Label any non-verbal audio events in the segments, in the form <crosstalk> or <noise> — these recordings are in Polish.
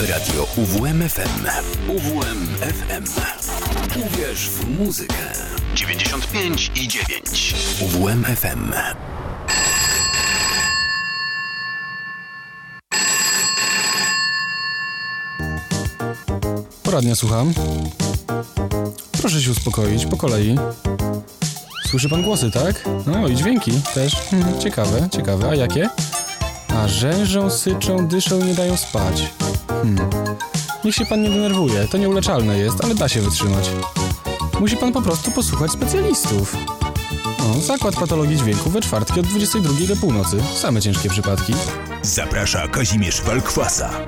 Radio UWMFM. UWMFM. Uwierz w muzykę. 95 i 9. UWMFM. Poradnia słucham. Proszę się uspokoić, po kolei. Słyszy pan głosy, tak? No i dźwięki też. Hmm, ciekawe, ciekawe. A jakie? A rzężą, syczą, dyszą nie dają spać. Niech się pan nie denerwuje, to nieuleczalne jest, ale da się wytrzymać. Musi pan po prostu posłuchać specjalistów. No, zakład patologii dźwięku we czwartki od 22 do północy. Same ciężkie przypadki. Zaprasza Kazimierz Walkwasa.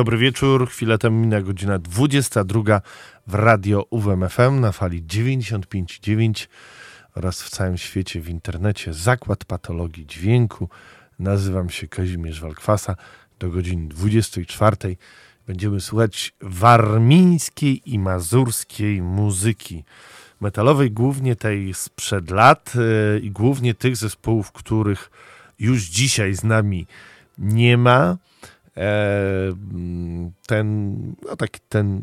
Dobry wieczór, chwilę temu minęła godzina 22 w radio UWMFM na fali 95,9 oraz w całym świecie w internecie Zakład Patologii Dźwięku. Nazywam się Kazimierz Walkwasa. Do godziny 24 będziemy słuchać warmińskiej i mazurskiej muzyki metalowej, głównie tej sprzed lat yy, i głównie tych zespołów, których już dzisiaj z nami nie ma. E, ten, no taki ten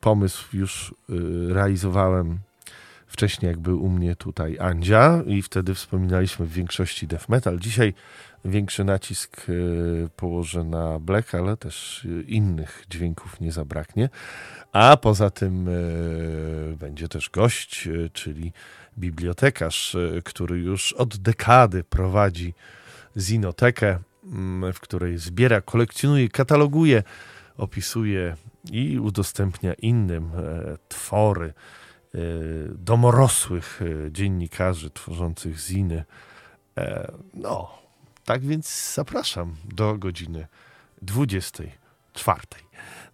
pomysł już y, realizowałem wcześniej, jak był u mnie tutaj Andzia i wtedy wspominaliśmy w większości death metal. Dzisiaj większy nacisk y, położę na black, ale też y, innych dźwięków nie zabraknie. A poza tym będzie też gość, czyli bibliotekarz, który już od dekady prowadzi zinotekę w której zbiera, kolekcjonuje, kataloguje, opisuje i udostępnia innym e, twory e, domorosłych e, dziennikarzy tworzących ziny. No, tak więc zapraszam do godziny 24.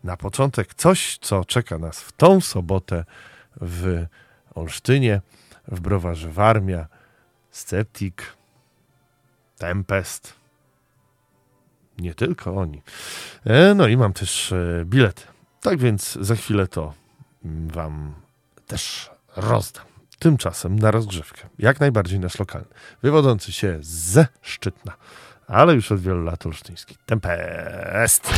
Na początek coś, co czeka nas w tą sobotę w Olsztynie, w browarze Warmia, Sceptic, Tempest, nie tylko oni. E, no i mam też e, bilet. Tak więc za chwilę to mm, wam też rozdam. Tymczasem na rozgrzewkę, jak najbardziej nasz lokalny, wywodzący się ze Szczytna, ale już od wielu lat olsztyński. Tempest!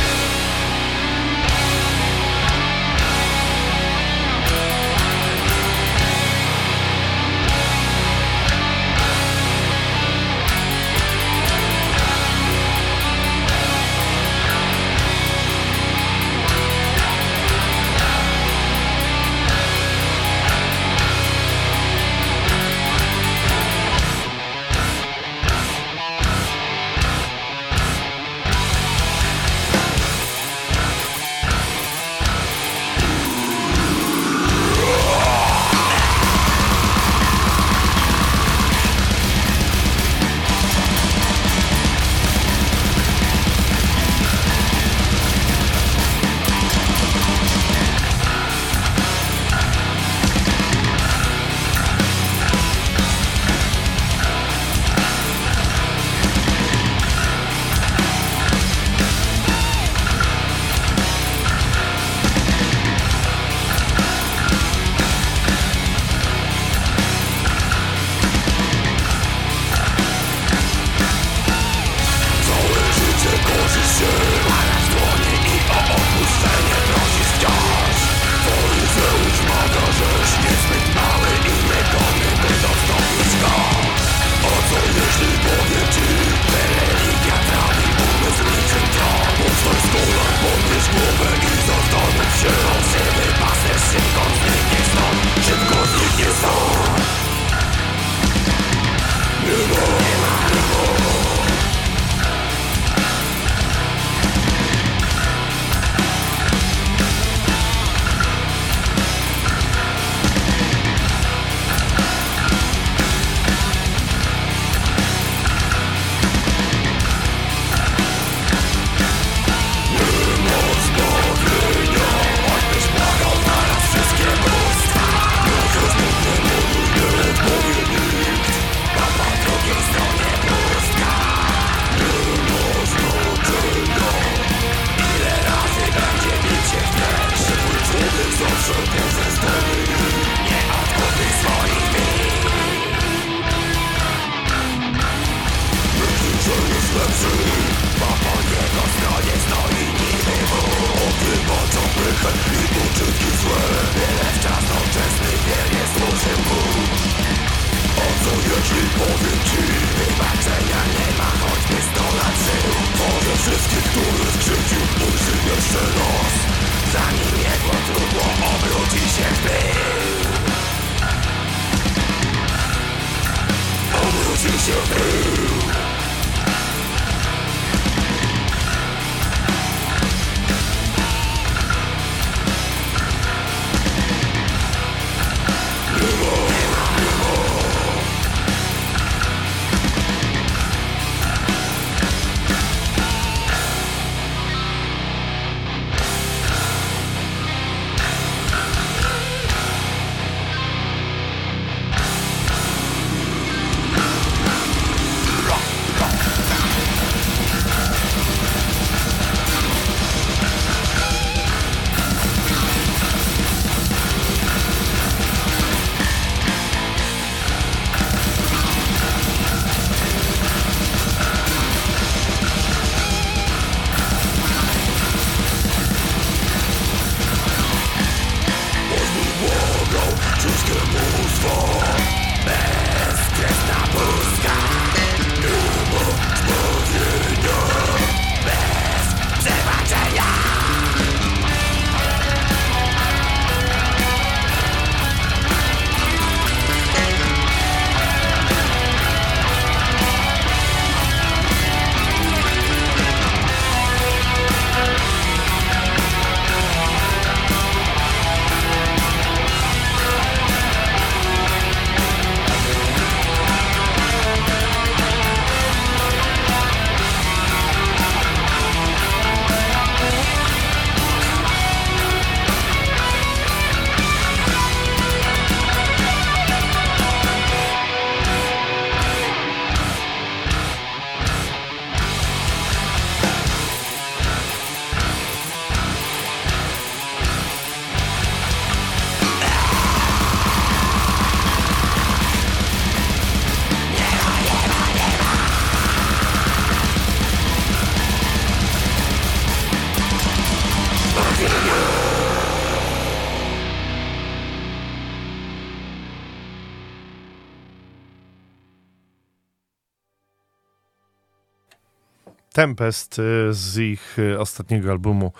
Tempest y, z ich y, ostatniego albumu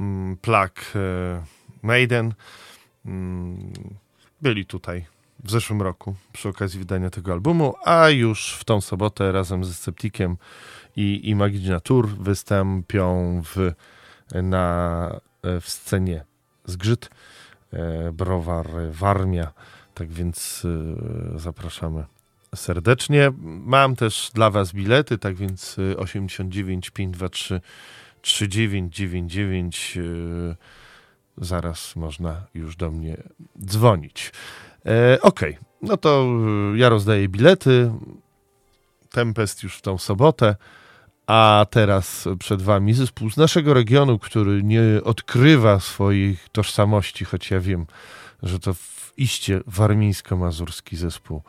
mm, Plug y, Maiden. Mm, byli tutaj w zeszłym roku przy okazji wydania tego albumu, a już w tą sobotę razem ze Sceptikiem i, i Magicna Tour wystąpią w, na, w scenie Zgrzyt, Browar Warmia. Tak więc zapraszamy serdecznie. Mam też dla Was bilety, tak więc 89 523 3999 zaraz można już do mnie dzwonić. E, ok, no to y, ja rozdaję bilety. Tempest już w tą sobotę. A teraz przed Wami zespół z naszego regionu, który nie odkrywa swojej tożsamości, choć ja wiem, że to w iście warmińsko-mazurski zespół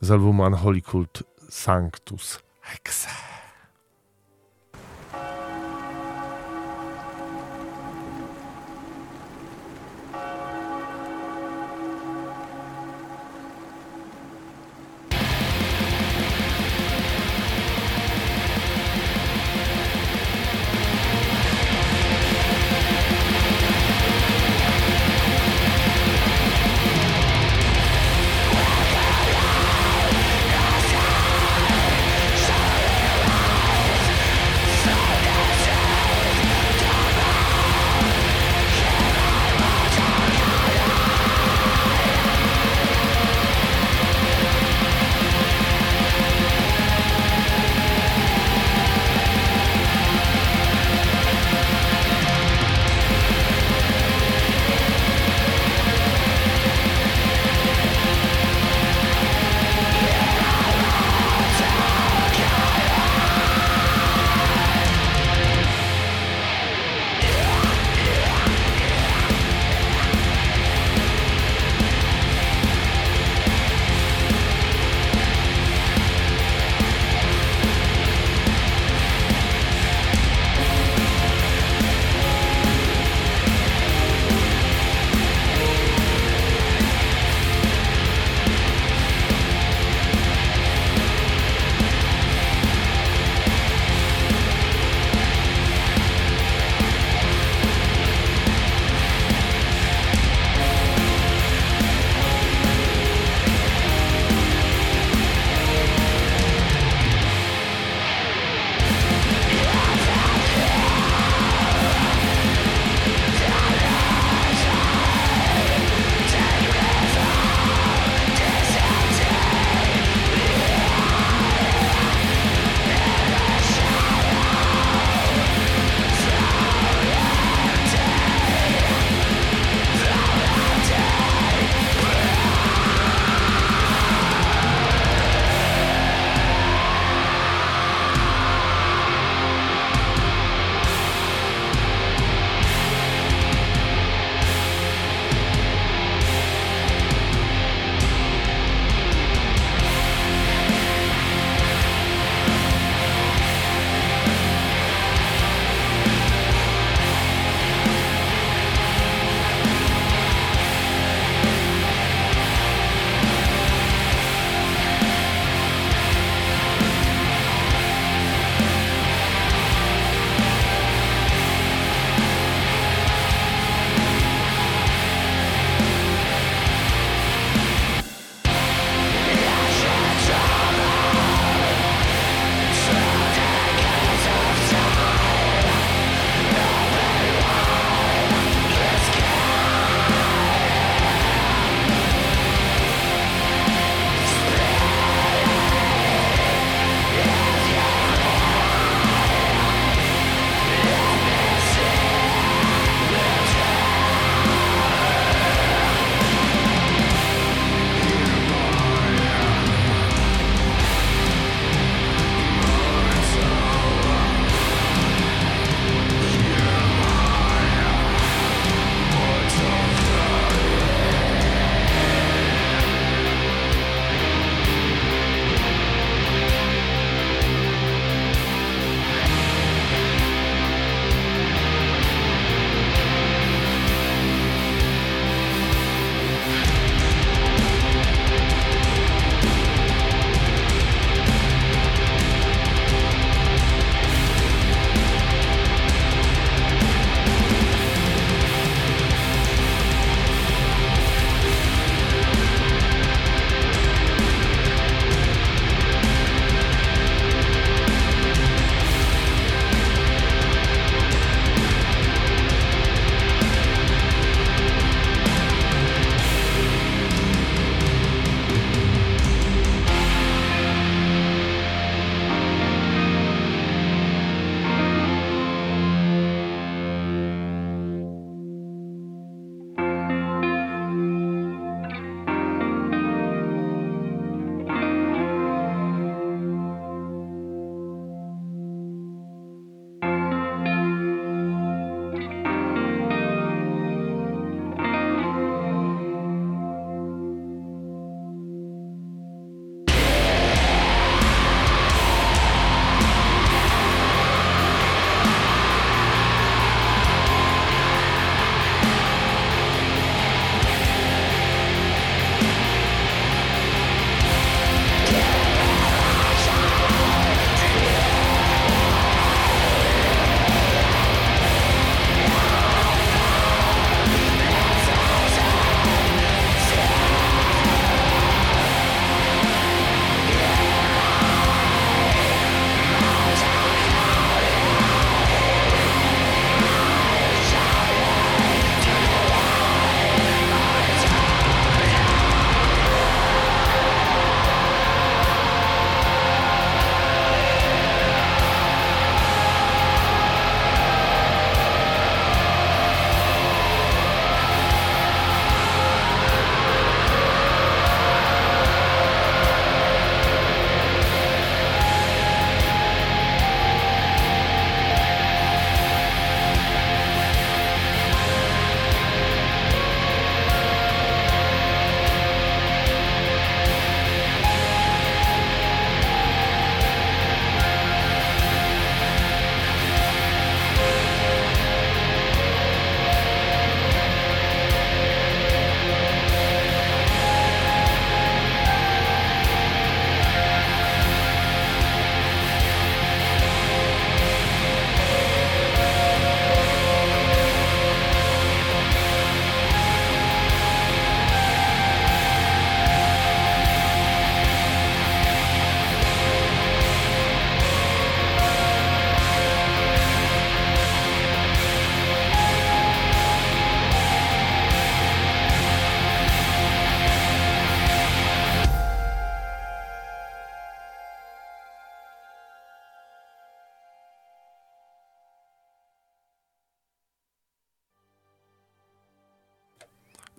z albumu Unholy Cult Sanctus Hexe.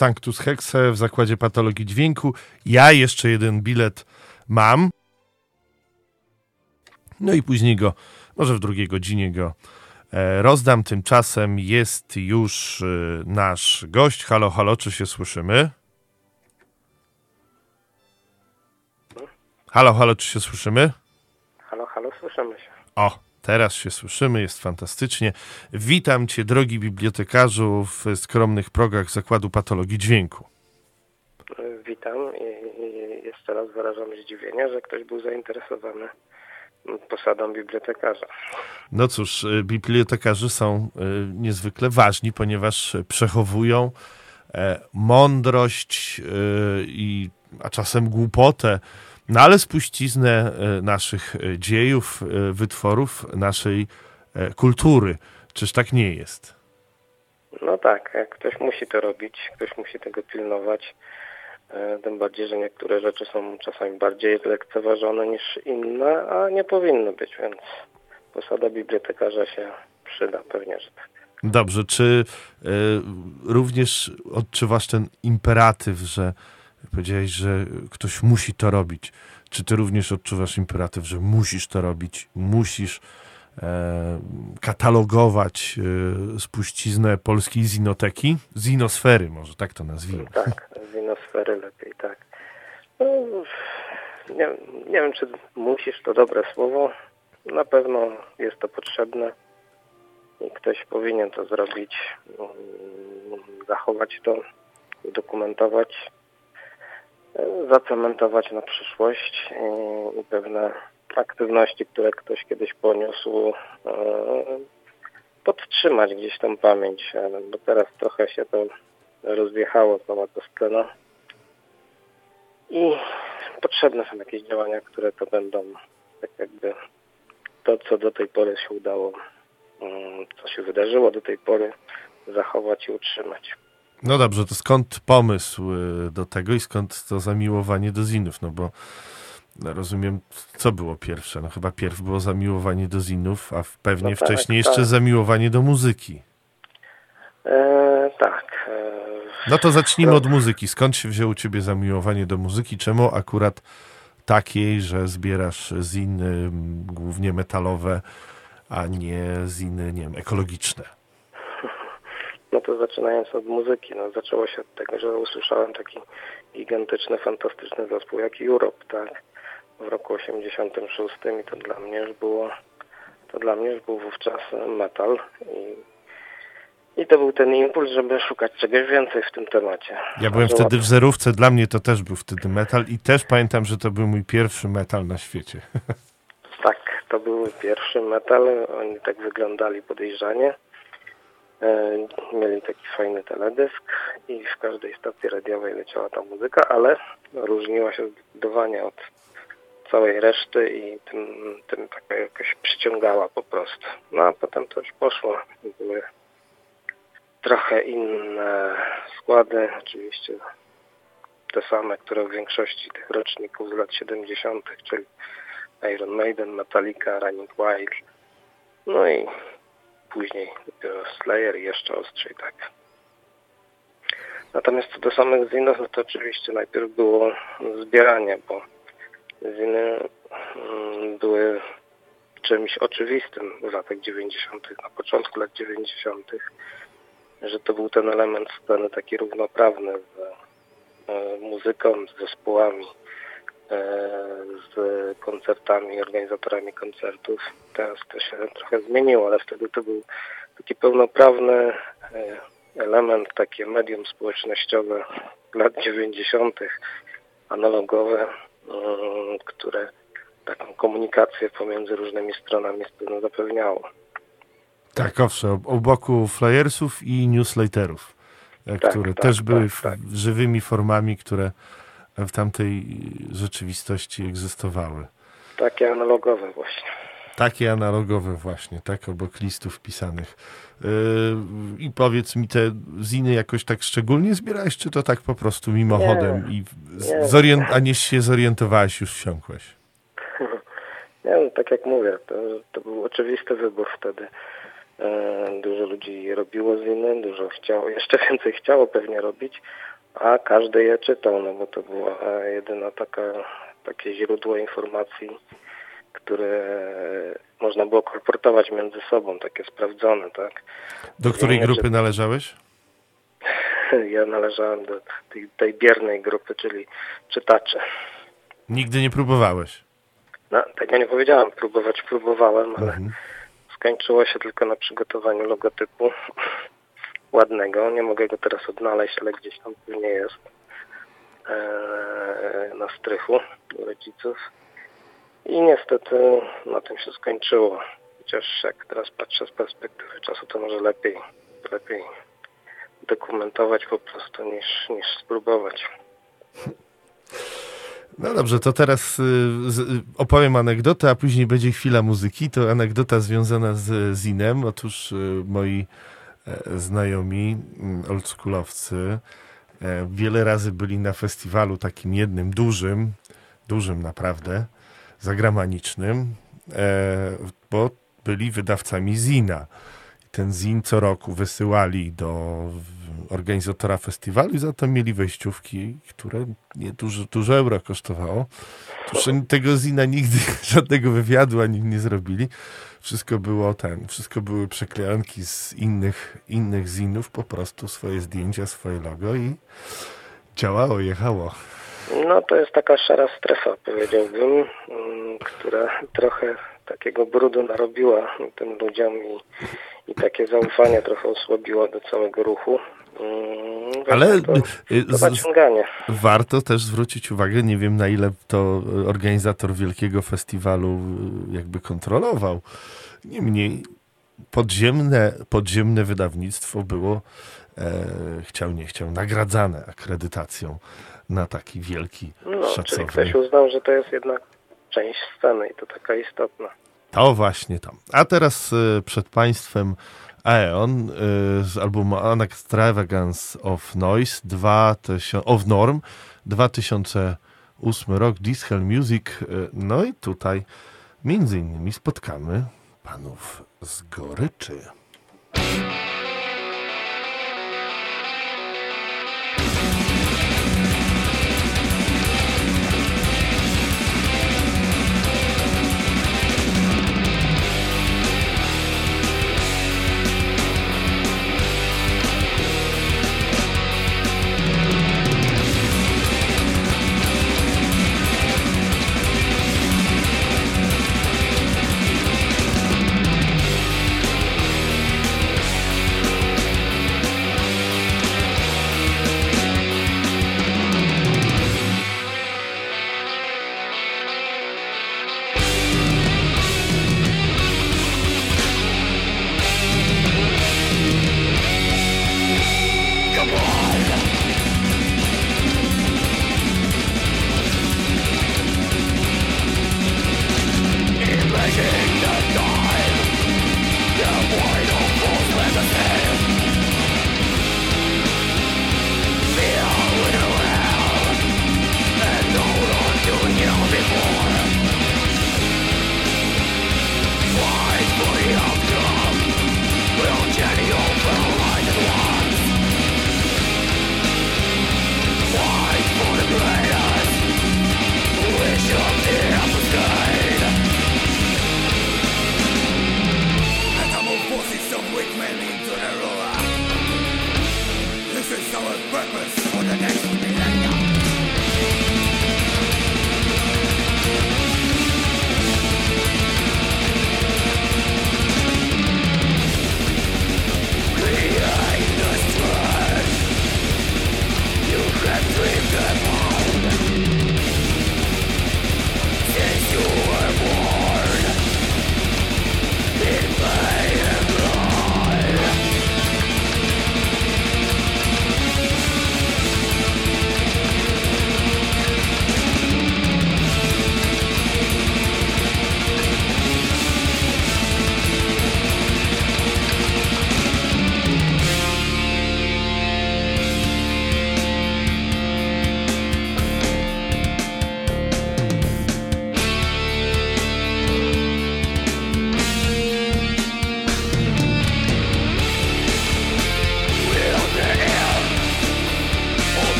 Sanctus Hexe w Zakładzie Patologii Dźwięku. Ja jeszcze jeden bilet mam. No i później go, może w drugiej godzinie go e, rozdam. Tymczasem jest już e, nasz gość. Halo, halo, czy się słyszymy? Halo, halo, czy się słyszymy? Halo, halo, słyszymy się. O, teraz się słyszymy, jest fantastycznie. Witam Cię, drogi bibliotekarzu, w skromnych progach Zakładu Patologii Dźwięku. Witam i, jeszcze raz wyrażam zdziwienie, że ktoś był zainteresowany posadą bibliotekarza. No cóż, y, bibliotekarze są y, niezwykle ważni, ponieważ przechowują e, mądrość y, i a czasem głupotę, no ale spuściznę e, naszych e, dziejów, wytworów, naszej kultury. Czyż tak nie jest? No tak, ktoś musi to robić, ktoś musi tego pilnować. Tym bardziej, że niektóre rzeczy są czasami bardziej lekceważone niż inne, a nie powinny być, więc posada bibliotekarza się przyda, pewnie, że tak. Dobrze, czy y, również odczuwasz ten imperatyw, że powiedziałeś, że ktoś musi to robić? Czy ty również odczuwasz imperatyw, że musisz to robić, musisz e, katalogować e, spuściznę polskiej zinoteki? Zinosfery, może tak to nazwijmy. Tak, zinosfery lepiej, tak. No, nie, nie wiem, czy musisz, to dobre słowo. Na pewno jest to potrzebne i ktoś powinien to zrobić, mm, zachować to, udokumentować, zacementować na przyszłość i pewne aktywności, które ktoś kiedyś poniósł, e, podtrzymać gdzieś tą pamięć, bo teraz trochę się to rozjechało, cała ta scena. I potrzebne są jakieś działania, które to będą tak jakby to, co do tej pory się udało, mm, co się wydarzyło do tej pory, zachować i utrzymać. No dobrze, to skąd pomysł y, do tego i skąd to zamiłowanie do zinów? No bo no rozumiem, co było pierwsze? No chyba pierw było zamiłowanie do zinów, a pewnie no tak, wcześniej tak. jeszcze zamiłowanie do muzyki. E, tak. E, no to zacznijmy od muzyki. Skąd się wzięło u ciebie zamiłowanie do muzyki? Czemu akurat takiej, że zbierasz ziny głównie metalowe, a nie ziny, nie wiem, ekologiczne? No to zaczynając od muzyki, no zaczęło się od tego, że usłyszałem taki gigantyczny, fantastyczny zespół jak Europe, tak, w roku 86 i to dla mnie już było, to dla mnie już był wówczas metal i i to był ten impuls, żeby szukać czegoś więcej w tym temacie. Ja byłem wtedy w zerówce, dla mnie to też był wtedy metal i też pamiętam, że to był mój pierwszy metal na świecie. <laughs> Tak, to był pierwszy metal, oni tak wyglądali podejrzanie. E, mieli taki fajny teledysk i w każdej stacji radiowej leciała ta muzyka, ale różniła się zdecydowanie od całej reszty i tym, tym tak jakoś przyciągała po prostu. No a potem to już poszło. Były trochę inne składy, oczywiście te same, które w większości tych roczników z lat 70., czyli Iron Maiden, Metallica, Running Wild, no i później dopiero Slayer i jeszcze ostrzej, tak. Natomiast co do samych zinów, no to oczywiście najpierw było zbieranie, bo ziny mm, były czymś oczywistym w latach 90., na początku lat 90., że to był ten element sceny taki równoprawny z e, muzyką, z zespołami, z koncertami, organizatorami koncertów. Teraz to się trochę zmieniło, ale wtedy to był taki pełnoprawny e, element, takie medium społecznościowe lat 90., analogowe, które taką komunikację pomiędzy różnymi stronami zapewniało. Tak, owszem, u boku flyersów i newsletterów, e, tak, które tak, też tak, były tak. żywymi formami, które w tamtej rzeczywistości egzystowały. Takie analogowe właśnie. Takie analogowe właśnie, tak, obok listów pisanych. Yy, I powiedz mi, te ziny jakoś tak szczególnie zbierałeś, czy to tak po prostu mimochodem nie, i nie. Zorient, a nie się zorientowałeś, już wsiąkłeś? <laughs> Nie, no, tak jak mówię, to, to był oczywisty wybór wtedy. E, dużo ludzi robiło ziny, dużo chciało, jeszcze <laughs> więcej chciało pewnie robić, a każdy je czytał, no bo to była jedyna taka, takie źródło informacji, które można było kolportować między sobą, takie sprawdzone, tak. Do której grupy należałeś? <laughs> Ja należałem do tej, tej biernej grupy, czyli czytacze. Nigdy nie próbowałeś? No, tego nie powiedziałem. Próbować próbowałem, ale mhm. skończyło się tylko na przygotowaniu logotypu ładnego. Nie mogę go teraz odnaleźć, ale gdzieś tam pewnie jest eee, na strychu rodziców. I niestety na tym się skończyło. Chociaż jak teraz patrzę z perspektywy czasu, to może lepiej, lepiej dokumentować po prostu niż, niż spróbować. No dobrze, to teraz y, opowiem anegdotę, a później będzie chwila muzyki. To anegdota związana z Zinem. Otóż y, moi e, znajomi, mm, oldschoolowcy, e, wiele razy byli na festiwalu takim jednym dużym, dużym naprawdę, zagranicznym, e, bo byli wydawcami Zina. Ten Zin co roku wysyłali do organizatora festiwalu i za to mieli wejściówki, które nie dużo, dużo euro kosztowało. Tego Zina nigdy <laughs> żadnego wywiadu ani nie zrobili. Wszystko było ten, wszystko były przeklejanki z innych, innych zinów, po prostu swoje zdjęcia, swoje logo i działało, jechało. No to jest taka szara strefa, powiedziałbym, mm, która trochę takiego brudu narobiła tym ludziom i, i takie zaufanie trochę osłabiło do całego ruchu. Mm, Ale to, y, to warto też zwrócić uwagę, nie wiem na ile to organizator wielkiego festiwalu y, jakby kontrolował. Niemniej podziemne, podziemne wydawnictwo było, e, chciał nie chciał, nagradzane akredytacją na taki wielki, no. Czyli ktoś uznał, że to jest jednak część sceny i to taka istotna. To właśnie tam. A teraz e, przed Państwem Aeon y, z albumu An Extravagance of Noise 2000, of Norm 2008 rok Discal Music y, no i tutaj między innymi spotkamy panów z Goryczy.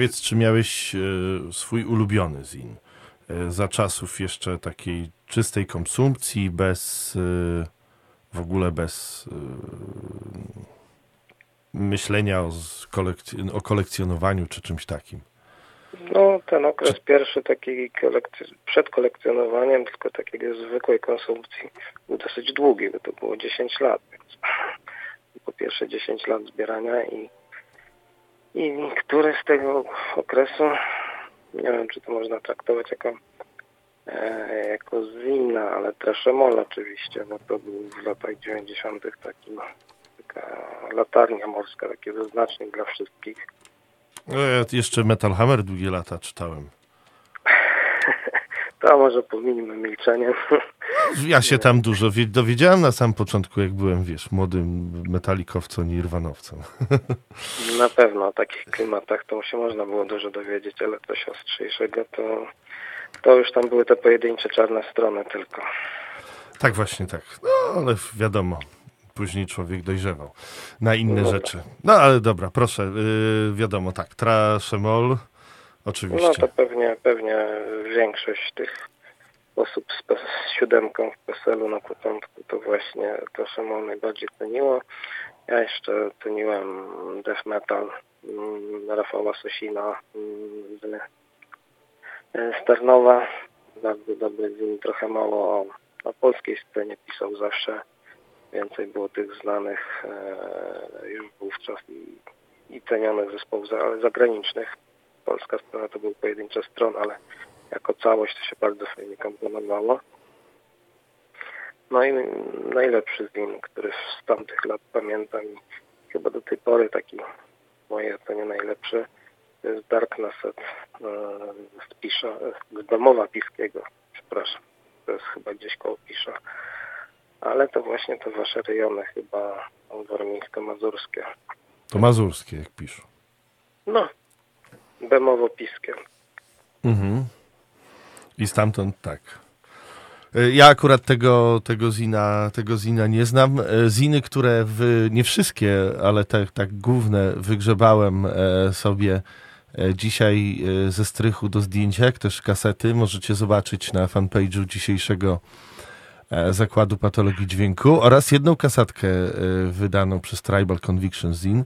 Powiedz, czy miałeś e, swój ulubiony zin e, za czasów jeszcze takiej czystej konsumpcji, bez e, w ogóle bez myślenia o, kolekc- o kolekcjonowaniu czy czymś takim? No, ten okres czy... pierwszy taki przed kolekcjonowaniem, tylko takiego zwykłej konsumpcji był dosyć długi, bo to było 10 lat. Więc po pierwsze 10 lat zbierania i i który z tego okresu, nie wiem czy to można traktować jako, e, jako zina, ale Treszemol oczywiście, bo to był w latach 90. taki taka latarnia morska, taki wyznacznik dla wszystkich. No, ja jeszcze Metal Hammer długie lata czytałem. To może pominimy milczeniem. Ja się tam dużo dowiedziałem na samym początku, jak byłem, wiesz, młodym metalikowcem i irwanowcem. <laughs> Na pewno o takich klimatach to się można było dużo dowiedzieć, ale coś ostrzejszego to, to już tam były te pojedyncze czarne strony tylko. Tak właśnie, tak. No, ale wiadomo, później człowiek dojrzewał na inne no. rzeczy. No ale dobra, proszę, yy, wiadomo, tak, Traszemol, oczywiście. No to pewnie, pewnie większość tych osób z, z siódemką w PESEL-u na początku to właśnie to Szymon najbardziej ceniło. Ja jeszcze ceniłem death metal mm, Rafała Sosina z mm, Sternowa. Bardzo dobry film, trochę mało o, o polskiej scenie pisał zawsze. Więcej było tych znanych e, już wówczas i, i cenionych zespołów zagranicznych. Polska strona to był pojedyncze stron, ale jako całość to się bardzo fajnie komponowało. No i najlepszy film, który z tamtych lat pamiętam i chyba do tej pory taki moje ocenie najlepszy, to jest Dark Naset e, z Pisza, z Domowa Piskiego, przepraszam, to jest chyba gdzieś koło Pisza, ale to właśnie te wasze rejony chyba warmińsko-mazurskie. To mazurskie, jak piszą. No, Bemowo-Piskie. Mhm. I stamtąd tak. E, ja akurat tego, tego, zina, tego zina nie znam. E, ziny, które w, nie wszystkie, ale te tak główne wygrzebałem e, sobie dzisiaj ze strychu do zdjęcia, jak też kasety, możecie zobaczyć na fanpage'u dzisiejszego Zakładu Patologii Dźwięku oraz jedną kasetkę wydaną przez Tribal Conviction Zin.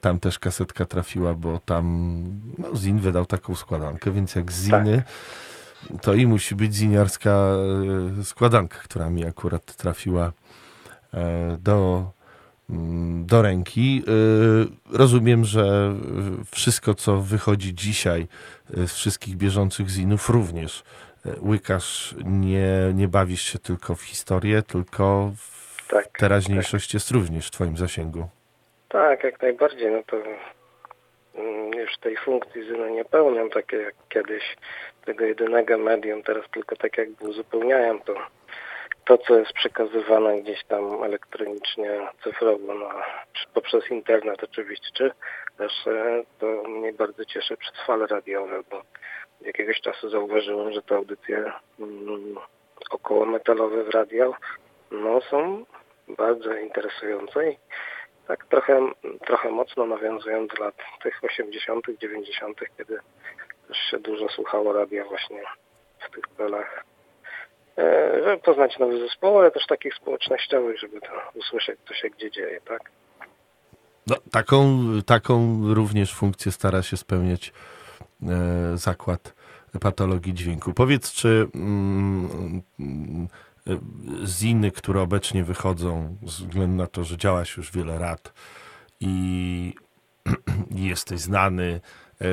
Tam też kasetka trafiła, bo tam no, Zin wydał taką składankę, więc jak Ziny... Tak to i musi być ziniarska e, składanka, która mi akurat trafiła e, do, mm, do ręki. E, rozumiem, że wszystko, co wychodzi dzisiaj z wszystkich bieżących zinów, również łykasz, nie, nie bawisz się tylko w historię, tylko w tak, teraźniejszość tak. jest również w twoim zasięgu. Tak, jak najbardziej. No to mm, już tej funkcji zyna nie pełniam, takie jak kiedyś tego jedynego medium, teraz tylko tak jakby uzupełniają to, to co jest przekazywane gdzieś tam elektronicznie, cyfrowo, no, poprzez internet oczywiście, czy też e, to mnie bardzo cieszy przez fale radiowe, bo jakiegoś czasu zauważyłem, że te audycje mm, około metalowe w radio no, są bardzo interesujące i tak trochę, trochę mocno nawiązują do lat tych 80., 90., kiedy też się dużo słuchało radia właśnie w tych celach, e, żeby poznać nowy zespoł, ale też takich społecznościowych, żeby to usłyszeć, co się gdzie dzieje, tak? No, taką, taką również funkcję stara się spełniać e, zakład patologii dźwięku. Powiedz, czy mm, ziny, które obecnie wychodzą, ze względu na to, że działaś już wiele lat i <clears throat> jesteś znany, E,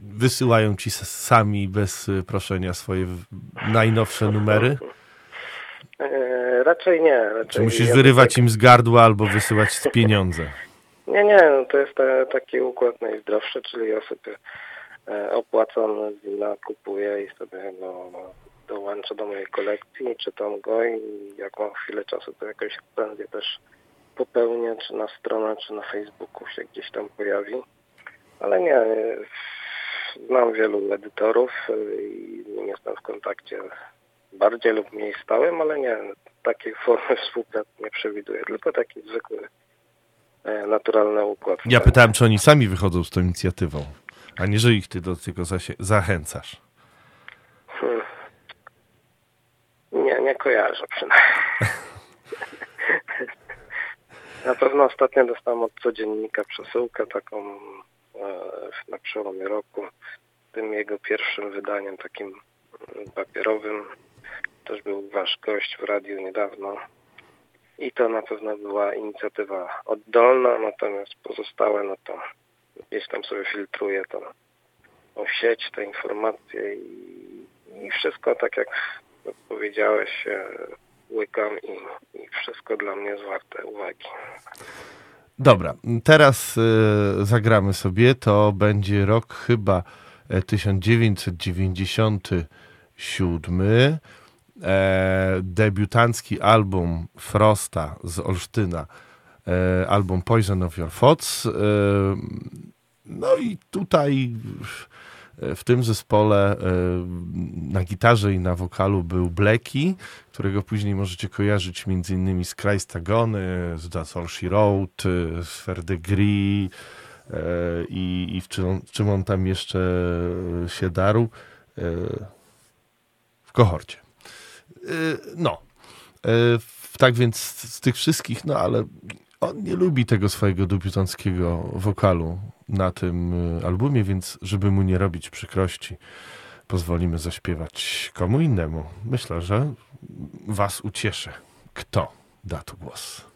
wysyłają ci sami bez e, proszenia swoje najnowsze numery? E, raczej nie. Raczej Czy musisz ja wyrywać tak... im z gardła albo wysyłać z pieniądze? <laughs> Nie, nie, no to jest taki układ najzdrowszy, czyli ja sobie opłacam wina kupuję i sobie no, dołączę do mojej kolekcji, czytam go i jak mam chwilę czasu, to jakoś recenzję też popełnię, czy na stronę, czy na Facebooku się gdzieś tam pojawi. Ale nie, znam wielu edytorów i jestem w kontakcie bardziej lub mniej stałym, ale nie, takiej <laughs> formy współpracy nie przewiduję, tylko taki zwykły, e, naturalny układ. Ja pytałem, czy oni sami wychodzą z tą inicjatywą. a nie, że ich ty do tego zachęcasz. Hmm. Nie, kojarzę przynajmniej. <laughs> Na pewno ostatnio dostałem od codziennika przesyłkę taką e, na przełomie roku. Tym jego pierwszym wydaniem takim papierowym też był wasz gość w radiu niedawno. I to na pewno była inicjatywa oddolna, natomiast pozostałe, no to gdzieś tam sobie filtruję to o sieć, te informacje i, i wszystko tak jak powiedziałeś, e, łykam i, i wszystko dla mnie jest warte uwagi. Dobra, teraz y, zagramy sobie. To będzie rok chyba 1997. E, e, debiutancki album Frosta z Olsztyna, e, album Poison of Your Thoughts. E, no i tutaj w tym zespole e, na gitarze i na wokalu był Blacky, którego później możecie kojarzyć innymi z Christagony, z That's All She Wrote, z Ferdegree i, i w czym, czym on tam jeszcze się darł e, w kohorcie. E, no. Tak więc z tych wszystkich, no ale on nie lubi tego swojego debiutanckiego wokalu na tym y, albumie, więc żeby mu nie robić przykrości, pozwolimy zaśpiewać komu innemu. Myślę, że was ucieszy. Kto da tu głos?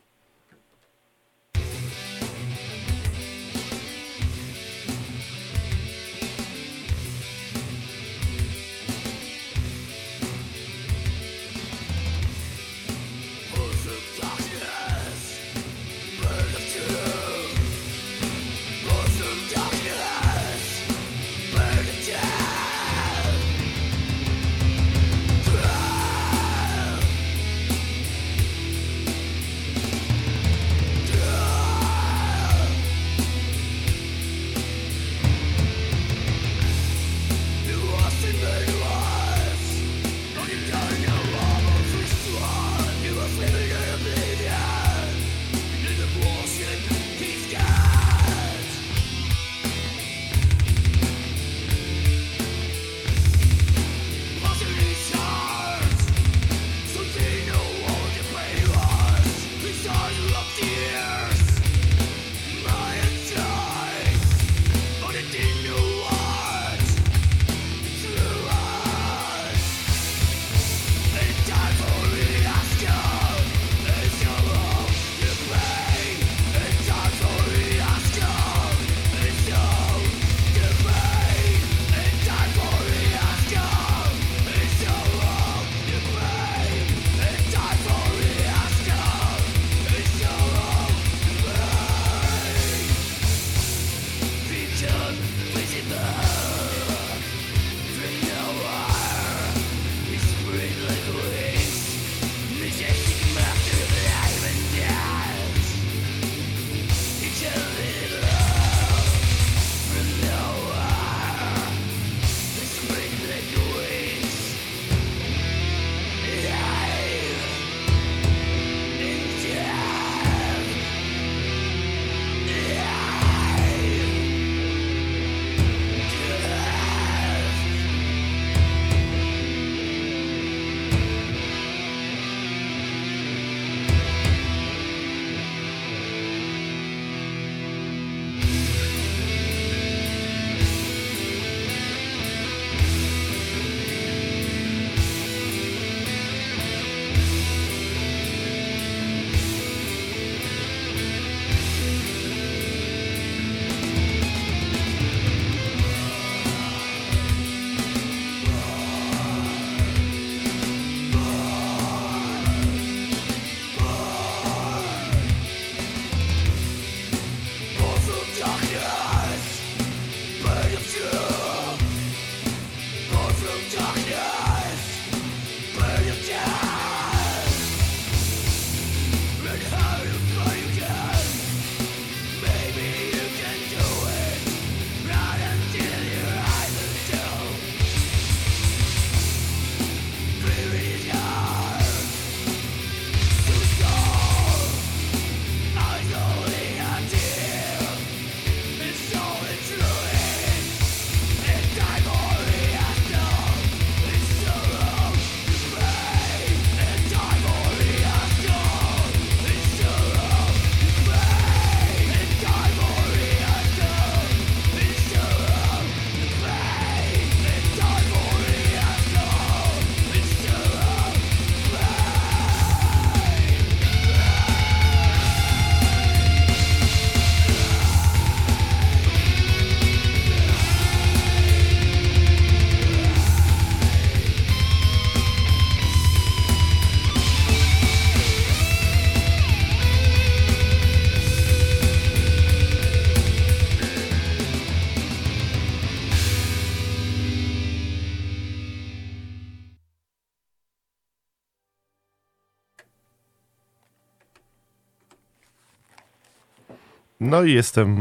No i jestem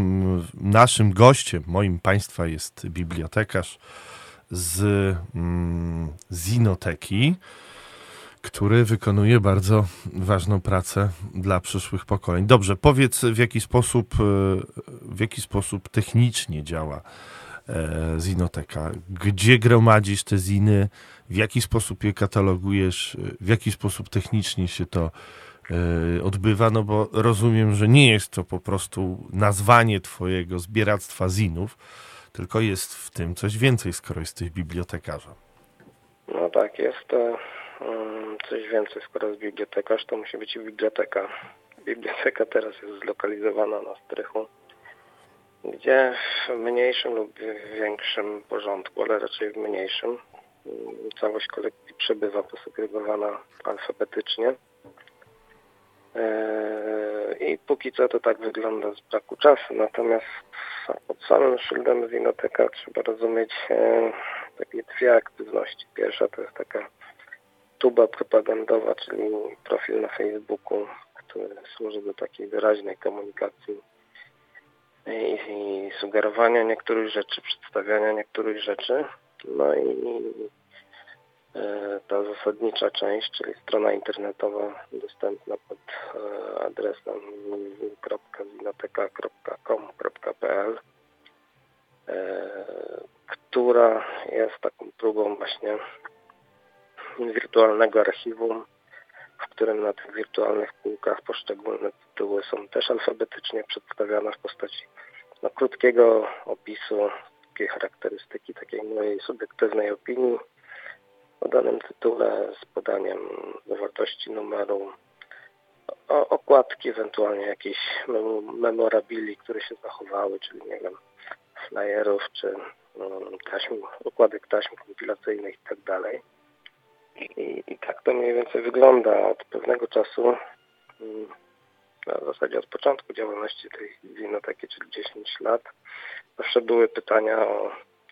naszym gościem, moim państwa jest bibliotekarz z mm, Zinoteki, który wykonuje bardzo ważną pracę dla przyszłych pokoleń. Dobrze, powiedz w jaki sposób, e, w jaki sposób technicznie działa e, Zinoteka. Gdzie gromadzisz te ziny, w jaki sposób je katalogujesz, w jaki sposób technicznie się to odbywa, no bo rozumiem, że nie jest to po prostu nazwanie twojego zbieractwa zinów, tylko jest w tym coś więcej, skoro jesteś bibliotekarzem. No tak, jest to um, coś więcej, skoro jest bibliotekarz, to musi być i biblioteka. Biblioteka teraz jest zlokalizowana na strychu, gdzie w mniejszym lub większym porządku, ale raczej w mniejszym, całość kolekcji przebywa posegregowana alfabetycznie. Eee, I póki co to tak wygląda z braku czasu, natomiast pod samym szyldem Winoteka trzeba rozumieć e, takie dwie aktywności. Pierwsza to jest taka tuba propagandowa, czyli profil na Facebooku, który służy do takiej wyraźnej komunikacji i, i sugerowania niektórych rzeczy, przedstawiania niektórych rzeczy. No i ta zasadnicza część, czyli strona internetowa dostępna pod e, adresem www.zinoteka.com.pl e, która jest taką próbą właśnie wirtualnego archiwum, w którym na tych wirtualnych półkach poszczególne tytuły są też alfabetycznie przedstawiane w postaci no, krótkiego opisu, takiej charakterystyki, takiej mojej subiektywnej opinii o danym tytule z podaniem zawartości numeru, okładki, ewentualnie jakieś memorabili, które się zachowały, czyli nie wiem, flyerów czy um, taśm, okładek taśm kompilacyjnych i tak dalej. I, tak to mniej więcej wygląda od pewnego czasu, mm, w zasadzie od początku działalności tej winoteki, czyli 10 lat. Zawsze były pytania o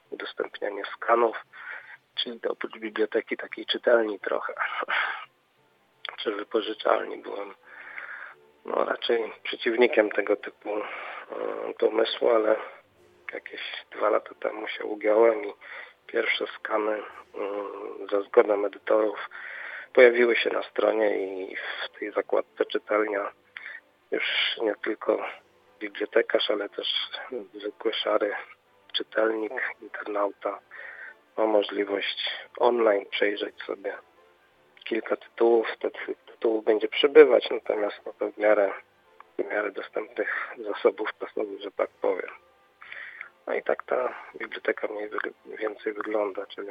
udostępnianie skanów, czyli oprócz biblioteki takiej czytelni trochę, <laughs> czy wypożyczalni. Byłem no, raczej przeciwnikiem tego typu e, pomysłu, ale jakieś dwa lata temu się ugiąłem i pierwsze skany mm, za zgodą edytorów pojawiły się na stronie i w tej zakładce czytelnia już nie tylko bibliotekarz, ale też zwykły szary czytelnik, internauta ma możliwość online przejrzeć sobie kilka tytułów. Te tytułów będzie przybywać, natomiast no to w miarę, w miarę dostępnych zasobów czasowych, że tak powiem. No i tak ta biblioteka mniej więcej wygląda, czyli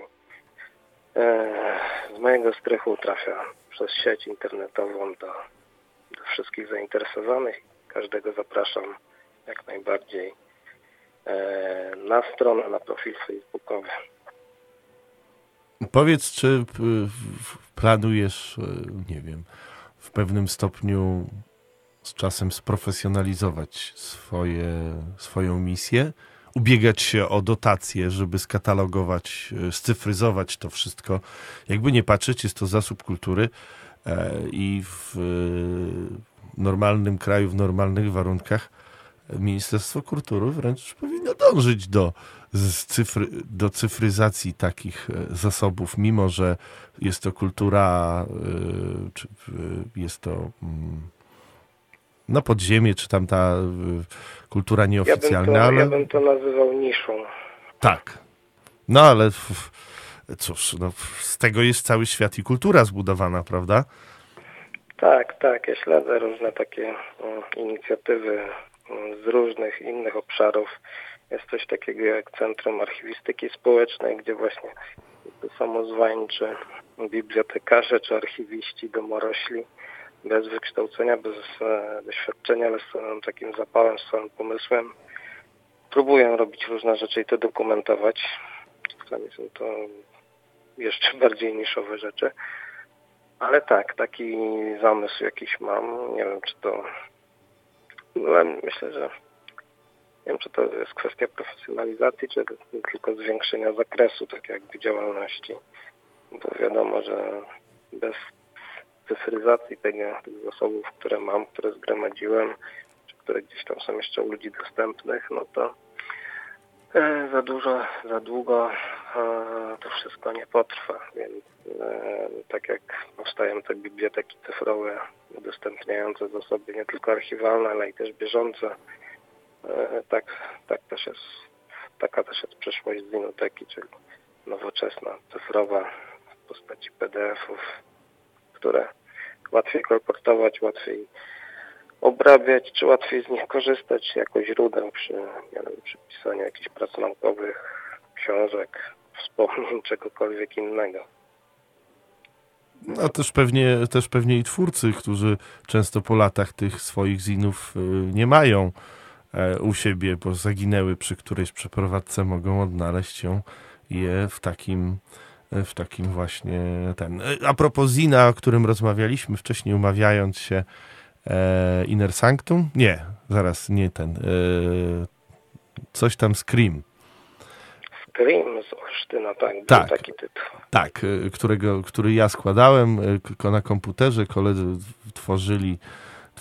e, z mojego strychu trafia przez sieć internetową do, do wszystkich zainteresowanych. Każdego zapraszam jak najbardziej e, na stronę, na profil facebookowy. Powiedz, czy planujesz, e, nie wiem, w pewnym stopniu z czasem sprofesjonalizować swoje, swoją misję? ubiegać się o dotacje, żeby skatalogować, e, scyfryzować to wszystko. Jakby nie patrzeć, jest to zasób kultury e, i w normalnym kraju, w normalnych warunkach Ministerstwo Kultury wręcz powinno dążyć do, cyfry, do cyfryzacji takich e, zasobów, mimo że jest to kultura, czy jest to mm, no podziemie, czy tam ta kultura nieoficjalna. Ja bym, to, ale... ja bym to nazywał niszą. Tak. No ale cóż, no, z tego jest cały świat i kultura zbudowana, prawda? Tak, tak. Ja śledzę różne takie inicjatywy z różnych innych obszarów. Jest coś takiego jak Centrum Archiwistyki Społecznej, gdzie właśnie samozwańczy bibliotekarze czy archiwiści domorośli bez wykształcenia, bez e, doświadczenia, ale z całym takim zapałem, z całym pomysłem. Próbuję robić różne rzeczy i to dokumentować. Czasami są to jeszcze <laughs> bardziej niszowe rzeczy. Ale tak, taki zamysł jakiś mam. Nie wiem, czy to... No, myślę, że nie wiem, czy to jest kwestia profesjonalizacji, czy tylko zwiększenia zakresu, tak jakby działalności. Bo wiadomo, że bez cyfryzacji tego, tych zasobów, które mam, które zgromadziłem, czy które gdzieś tam są jeszcze u ludzi dostępnych, no to e, za dużo, za długo to wszystko nie potrwa, więc tak jak powstają te biblioteki cyfrowe udostępniające zasoby nie tylko archiwalne, ale i też bieżące, tak, tak też jest, taka też jest przyszłość zinoteki, czyli nowoczesna, cyfrowa w postaci PDF-ów, które łatwiej kolportować, łatwiej obrabiać, czy łatwiej z nich korzystać jako źródeł przy, wiem, przy pisaniu jakichś prac naukowych, książek, wspomnień, <laughs> czegokolwiek innego. A też pewnie, też pewnie i twórcy, którzy często po latach tych swoich zinów y, nie mają e, u siebie, bo zaginęły przy którejś przeprowadzce, mogą odnaleźć ją je w takim, w takim właśnie ten. A propos Zina, o którym rozmawialiśmy wcześniej, umawiając się e, Inner Sanctum? Nie, zaraz, nie ten. E, coś tam Scream. Scream z Olsztyna, tak, tak, taki tytuł. Tak, e, którego, który ja składałem e, na komputerze, koledzy tworzyli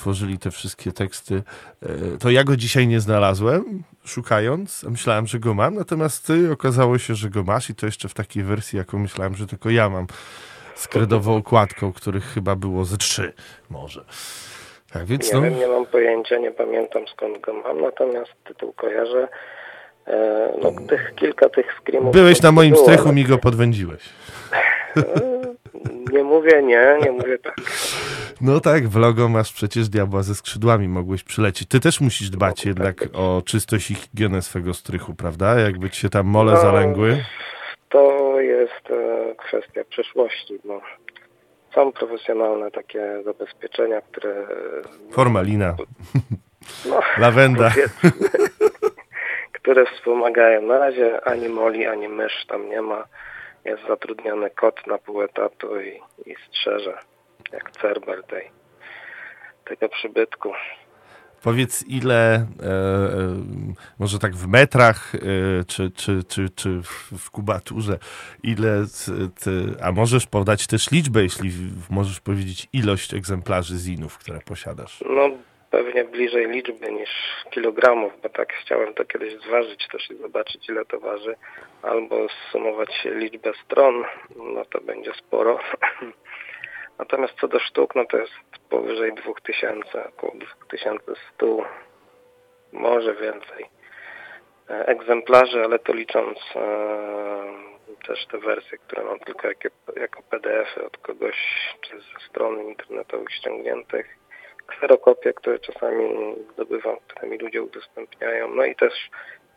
tworzyli te wszystkie teksty, e, to ja go dzisiaj nie znalazłem, szukając. Myślałem, że go mam, natomiast ty okazało się, że go masz i to jeszcze w takiej wersji, jaką myślałem, że tylko ja mam. Z kredową okładką, których chyba było ze trzy może. Tak, więc nie no... wiem, nie mam pojęcia, nie pamiętam skąd go mam, natomiast tytuł kojarzę. E, no, tych, kilka tych screamów... Byłeś na moim było, strychu, ale... mi go podwędziłeś. Nie mówię nie, nie mówię tak. No tak, w logo masz przecież diabła ze skrzydłami, mogłeś przylecieć. Ty też musisz dbać no, jednak tak o czystość i higienę swego strychu, prawda? Jakby ci się tam mole no, zalęgły. To jest e, kwestia przyszłości, bo są profesjonalne takie zabezpieczenia, które... Formalina. No, <laughs> Lawenda. które wspomagają. Na razie ani moli, ani mysz tam nie ma jest zatrudniony kot na pół etatu i, i strzeże, jak cerber tej, tego przybytku. Powiedz, ile, e, e, może tak w metrach, e, czy, czy, czy, czy w kubaturze, ile, ty, a możesz podać też liczbę, jeśli możesz powiedzieć ilość egzemplarzy zinów, które posiadasz? No, pewnie bliżej liczby niż kilogramów, bo tak chciałem to kiedyś zważyć też i zobaczyć ile to waży, albo zsumować liczbę stron, no to będzie sporo. <clears throat> Natomiast co do sztuk, no to jest powyżej 2000, około 2100, może więcej e, egzemplarzy, ale to licząc e, też te wersje, które mam tylko jako, jako PDF-y od kogoś, czy ze stron internetowych ściągniętych kserokopie, które czasami zdobywam, które mi ludzie udostępniają. No i też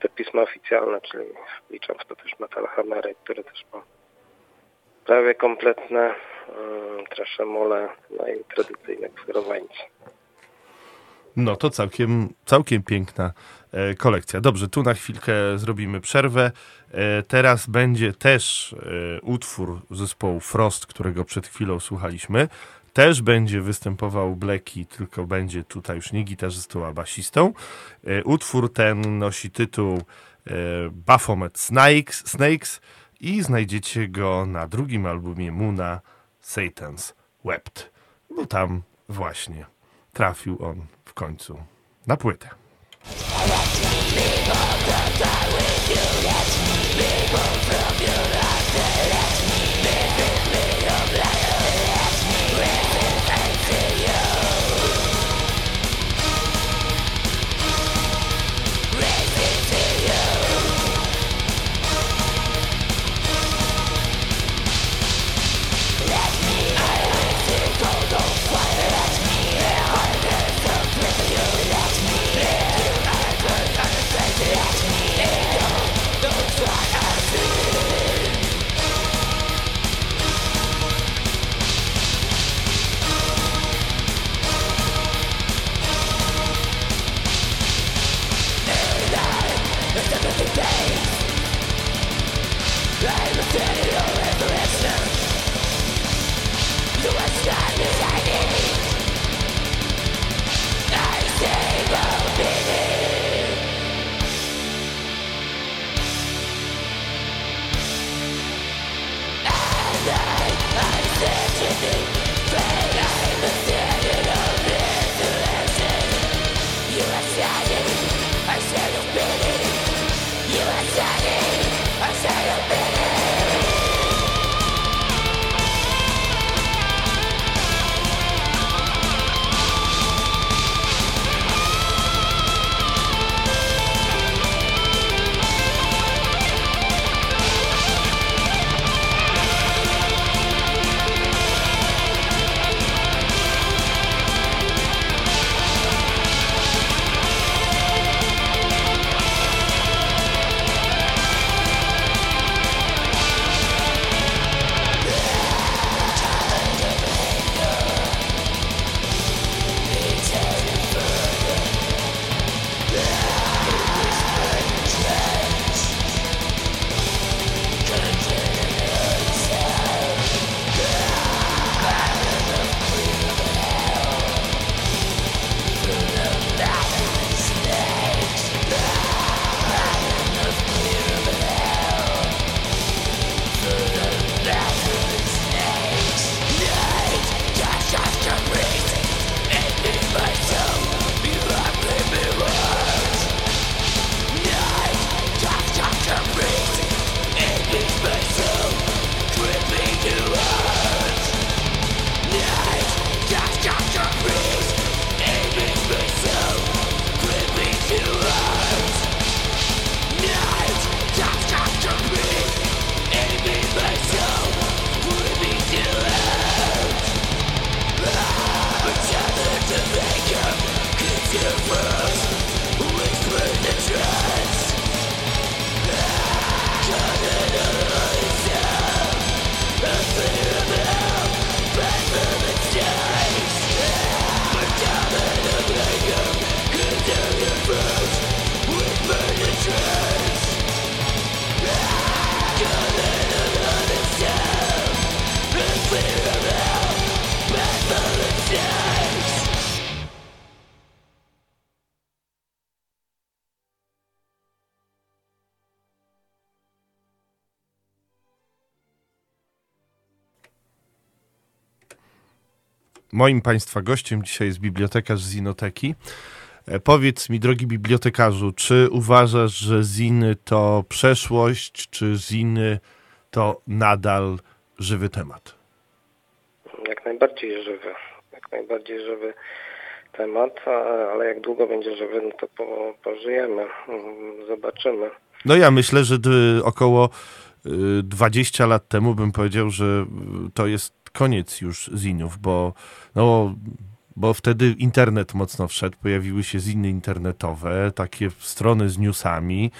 te pisma oficjalne, czyli liczam w to też Metal Hammery, które też mam prawie kompletne, traszemole, no i tradycyjne kserowańce. No to całkiem, całkiem piękna e, kolekcja. Dobrze, tu na chwilkę zrobimy przerwę. E, teraz będzie też e, utwór zespołu Frost, którego przed chwilą słuchaliśmy też będzie występował Blackie, tylko będzie tutaj już nie gitarzystą, a basistą. E, utwór ten nosi tytuł e, Baphomet Snakes, Snakes i znajdziecie go na drugim albumie Muna Satan's Wept. Bo tam właśnie trafił on w końcu na płytę. Moim Państwa gościem dzisiaj jest bibliotekarz z Zinoteki. E, powiedz mi, drogi bibliotekarzu, czy uważasz, że ziny to przeszłość, czy ziny to nadal żywy temat? Jak najbardziej żywy. Jak najbardziej żywy temat, ale jak długo będzie żywy, no to po, pożyjemy. Mm, zobaczymy. No ja myślę, że około 20 y, lat temu bym powiedział, że to jest koniec już zinów, bo, no, bo wtedy internet mocno wszedł, pojawiły się ziny internetowe, takie strony z newsami.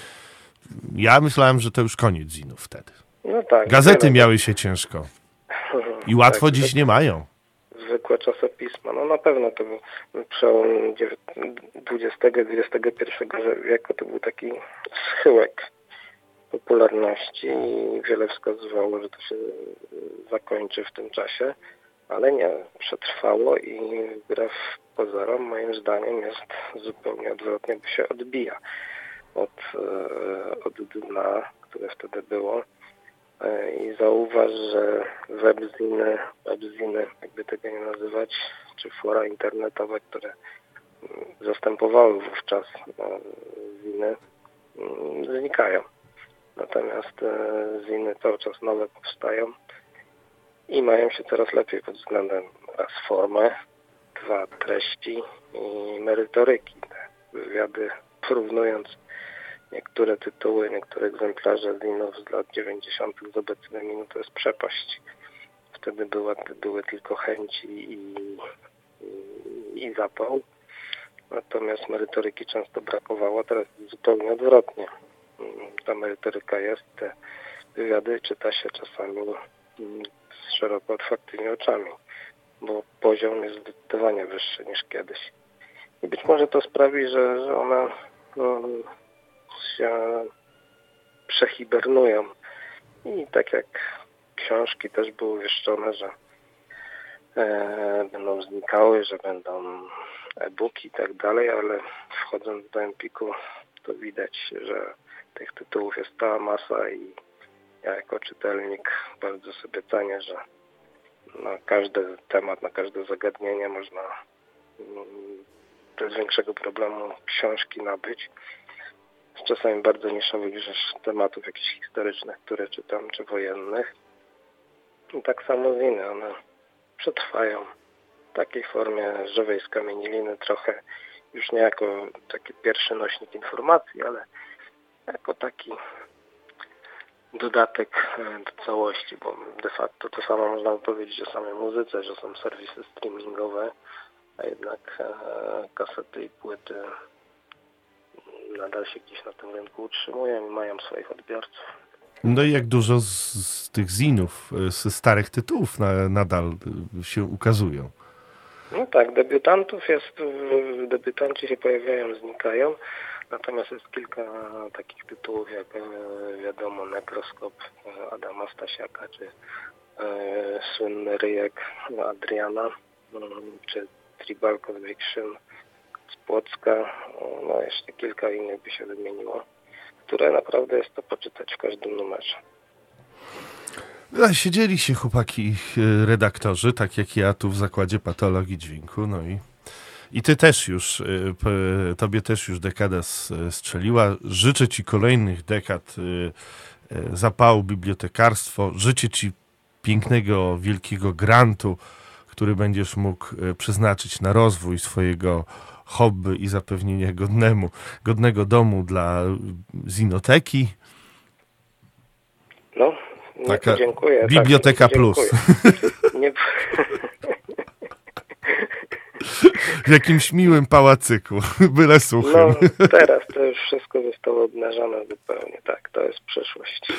Ja myślałem, że to już koniec zinów wtedy. No tak. Gazety miały się ciężko. <laughs> I łatwo tak, dziś nie mają. Zwykłe czasopisma. No na pewno to był przełom XX-XXI wieku. To był taki schyłek popularności i wiele wskazywało, że to się zakończy w tym czasie, ale nie, przetrwało i wbrew pozorom moim zdaniem jest zupełnie odwrotnie, bo się odbija od, e, od dna, które wtedy było. E, I zauważ, że webziny, webziny, jakby tego nie nazywać, czy fora internetowe, które zastępowały wówczas ziny, mm, znikają. Natomiast e, ziny cały czas nowe powstają i mają się coraz lepiej pod względem raz formy, dwa treści i merytoryki. Te wywiady porównując niektóre tytuły, niektóre egzemplarze zinów z lat 90. z obecnymi, no to jest przepaść. Wtedy była, były tylko chęci i, i, i zapał. Natomiast merytoryki często brakowało, teraz zupełnie odwrotnie ta merytoryka jest, te wywiady czyta się czasami mm, z szeroko otwartymi oczami, bo poziom jest zdecydowanie wyższy niż kiedyś. I być może to sprawi, że, że one no, się przehibernują. I tak jak książki też były wieszczone, że e, będą znikały, że będą e-booki i tak dalej, ale wchodząc do Empiku to widać, że tych tytułów jest cała masa i ja jako czytelnik bardzo sobie cenię, że na każdy temat, na każde zagadnienie można mm, bez większego problemu książki nabyć. Z czasami bardzo niszowych rzecz tematów jakichś historycznych, które czytam, czy wojennych. I tak samo inne, one przetrwają w takiej formie żywej skamieniliny trochę już nie jako taki pierwszy nośnik informacji, ale jako taki dodatek e, do całości, bo de facto to samo można powiedzieć o samej muzyce, że są serwisy streamingowe, a jednak e, kasety i płyty nadal się gdzieś na tym rynku utrzymują i mają swoich odbiorców. No i jak dużo z, z tych zinów, e, z starych tytułów na, nadal się ukazują. No tak, debiutantów jest, debiutanci się pojawiają, znikają. Natomiast jest kilka takich tytułów, jak e, wiadomo, Nekroskop e, Adama Stasiaka, czy e, słynny ryjek Adriana, mm, czy Tribal Conviction z Płocka, no jeszcze kilka innych by się wymieniło, które naprawdę jest to poczytać w każdym numerze. Siedzieli się chłopaki redaktorzy, tak jak ja tu w zakładzie patologii dźwięku, no i i ty też już, y, tobie też już dekada strzeliła. Życzę ci kolejnych dekad y, y, zapału bibliotekarstwo. Życzę ci pięknego, wielkiego grantu, który będziesz mógł przeznaczyć na rozwój swojego hobby i zapewnienie godnemu, godnego domu dla zinoteki. No, nie Taka dziękuję. Tak, Biblioteka tak, Plus. Nie, <laughs> w jakimś miłym pałacyku, <laughs> byle suchym. No, teraz to już wszystko zostało obnażone zupełnie, tak, to jest przeszłość. <laughs>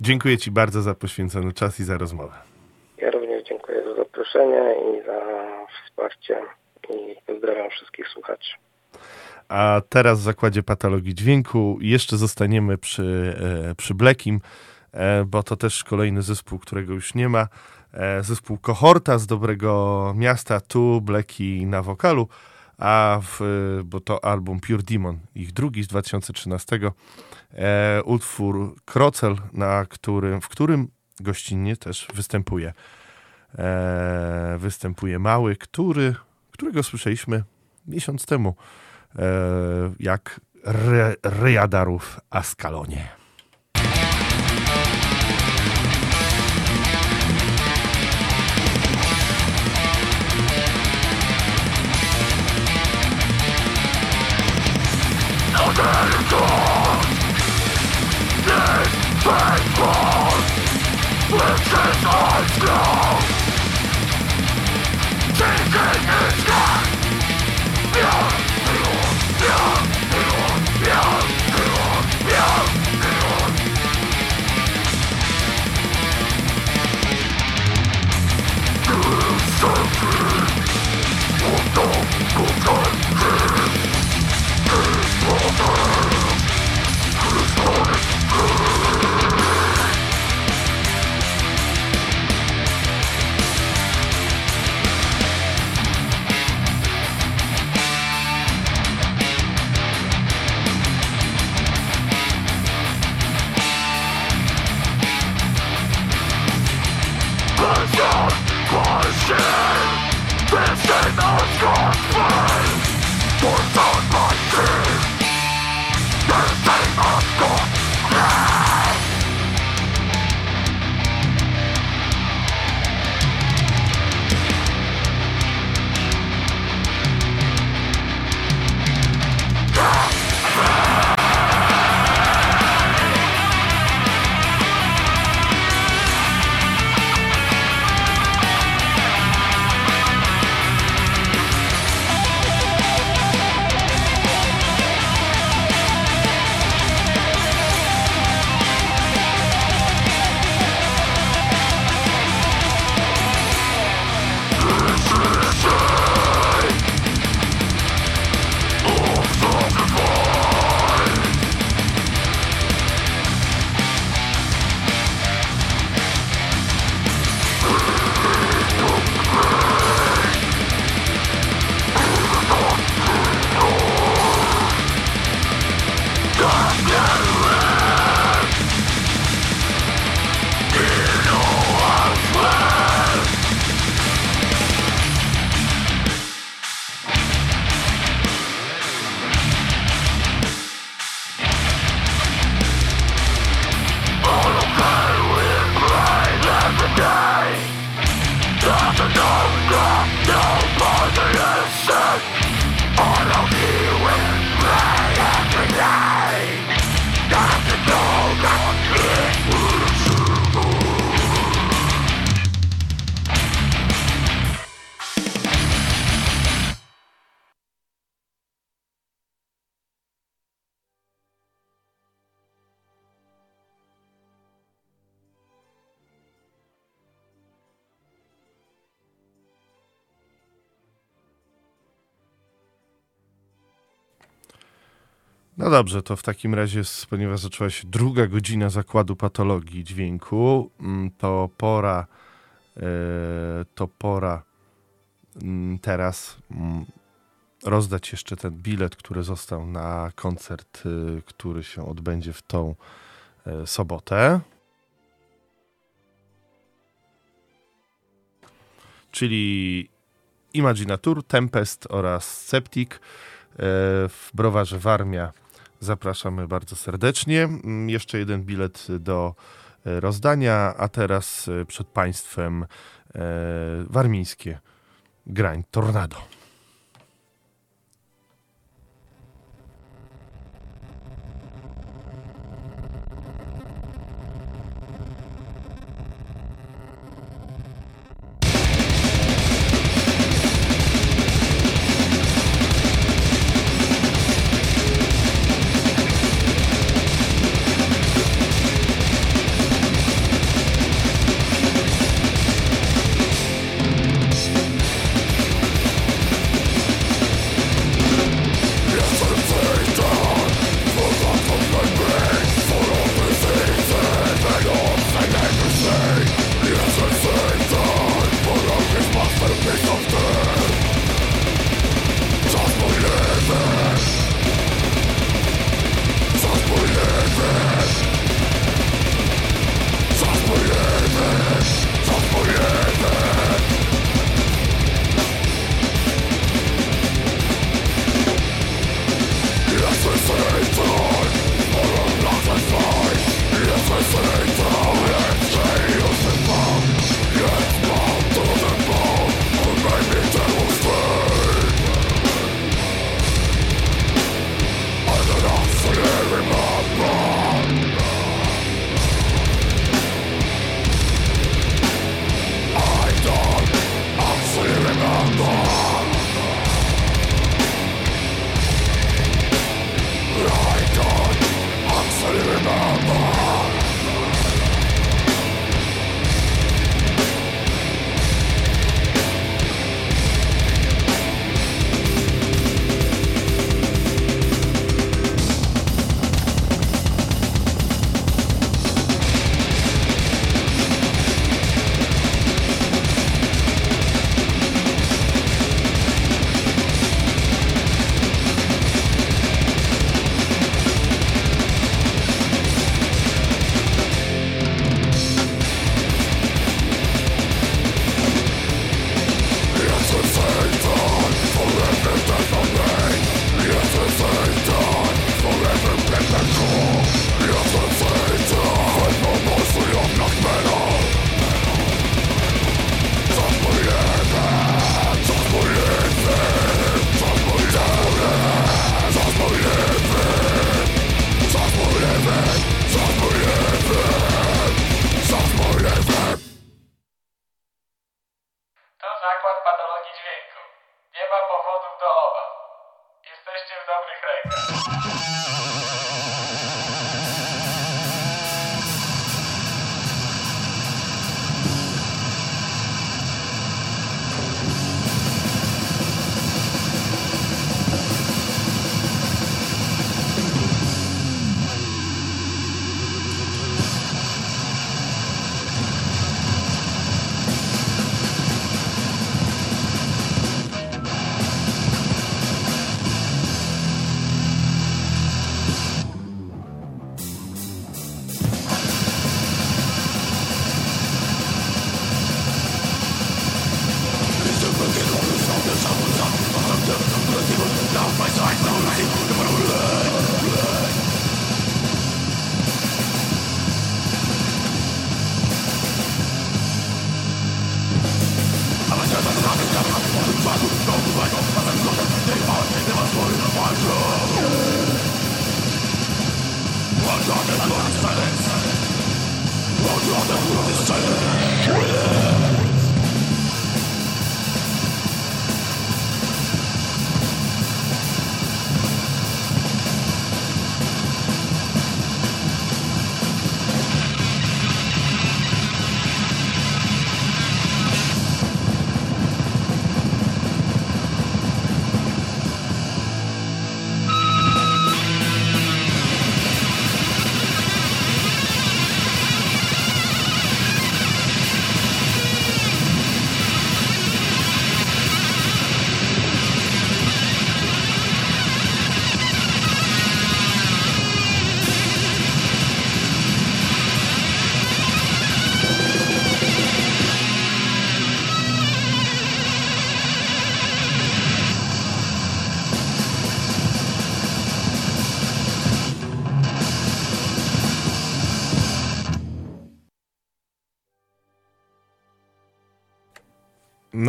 Dziękuję Ci bardzo za poświęcony czas i za rozmowę. Ja również dziękuję za zaproszenie i za wsparcie i pozdrawiam wszystkich słuchaczy. A teraz w Zakładzie Patologii Dźwięku jeszcze zostaniemy przy, e, przy Blekim, e, bo to też kolejny zespół, którego już nie ma. E, zespół Kohorta z Dobrego Miasta, tu Bleki na wokalu, a w, bo to album Pure Demon, ich drugi z 2013, e, utwór Krocel, na którym, w którym gościnnie też występuje e, występuje Mały, który, którego słyszeliśmy miesiąc temu, e, jak ry, Ryjadarów Askalonie. No dobrze, to w takim razie, ponieważ zaczęła się druga godzina zakładu patologii dźwięku, mm, to pora, e, to pora mm, teraz mm, rozdać jeszcze ten bilet, który został na koncert, y, który się odbędzie w tą e, sobotę. Czyli Imaginatur, Tempest oraz Sceptic e, w browarze Warmia Zapraszamy bardzo serdecznie. Mm, jeszcze jeden bilet do e, rozdania, a teraz e, przed Państwem e, warmińskie grań Tornado.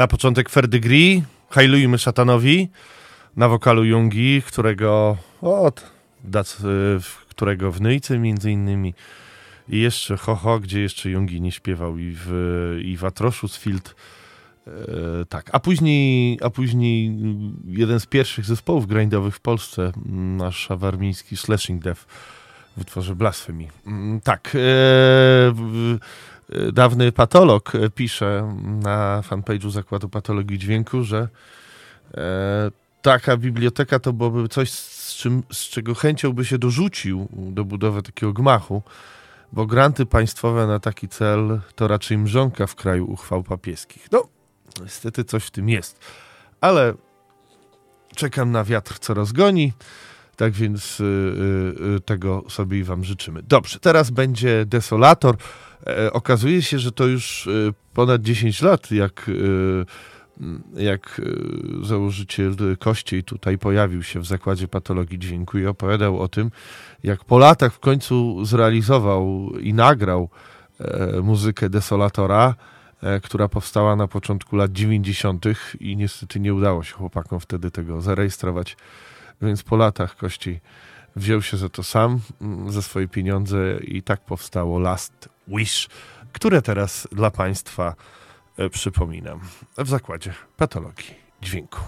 Na początek Ferdygree, hajlujmy szatanowi, na wokalu Jungi, którego, od, y, którego w Nyjce między innymi i jeszcze Ho Ho, gdzie jeszcze Jungi nie śpiewał i w, i w Atroszusfield. E, tak, a później, a później jeden z pierwszych zespołów grindowych w Polsce, nasz warmiński Slashing Death w utworze Blasphemy. Mm, Tak, e, dawny patolog pisze na fanpage'u Zakładu Patologii Dźwięku, że e, taka biblioteka to byłoby coś, z, czym, z czego chęcią by się dorzucił do budowy takiego gmachu, bo granty państwowe na taki cel to raczej mrzonka w kraju uchwał papieskich. No, niestety coś w tym jest. Ale czekam na wiatr, co rozgoni. Tak więc y, y, y, tego sobie i wam życzymy. Dobrze, teraz będzie Desolator. E, okazuje się, że to już y, ponad 10 lat, jak, y, jak założyciel Kościej tutaj pojawił się w Zakładzie Patologii Dźwięku i opowiadał o tym, jak po latach w końcu zrealizował i nagrał e, muzykę Desolatora, e, która powstała na początku lat 90. i niestety nie udało się chłopakom wtedy tego zarejestrować. Więc po latach Kościej wziął się za to sam, za swoje pieniądze i tak powstało Last Wish, które teraz dla Państwa e, przypominam w Zakładzie Patologii Dźwięku.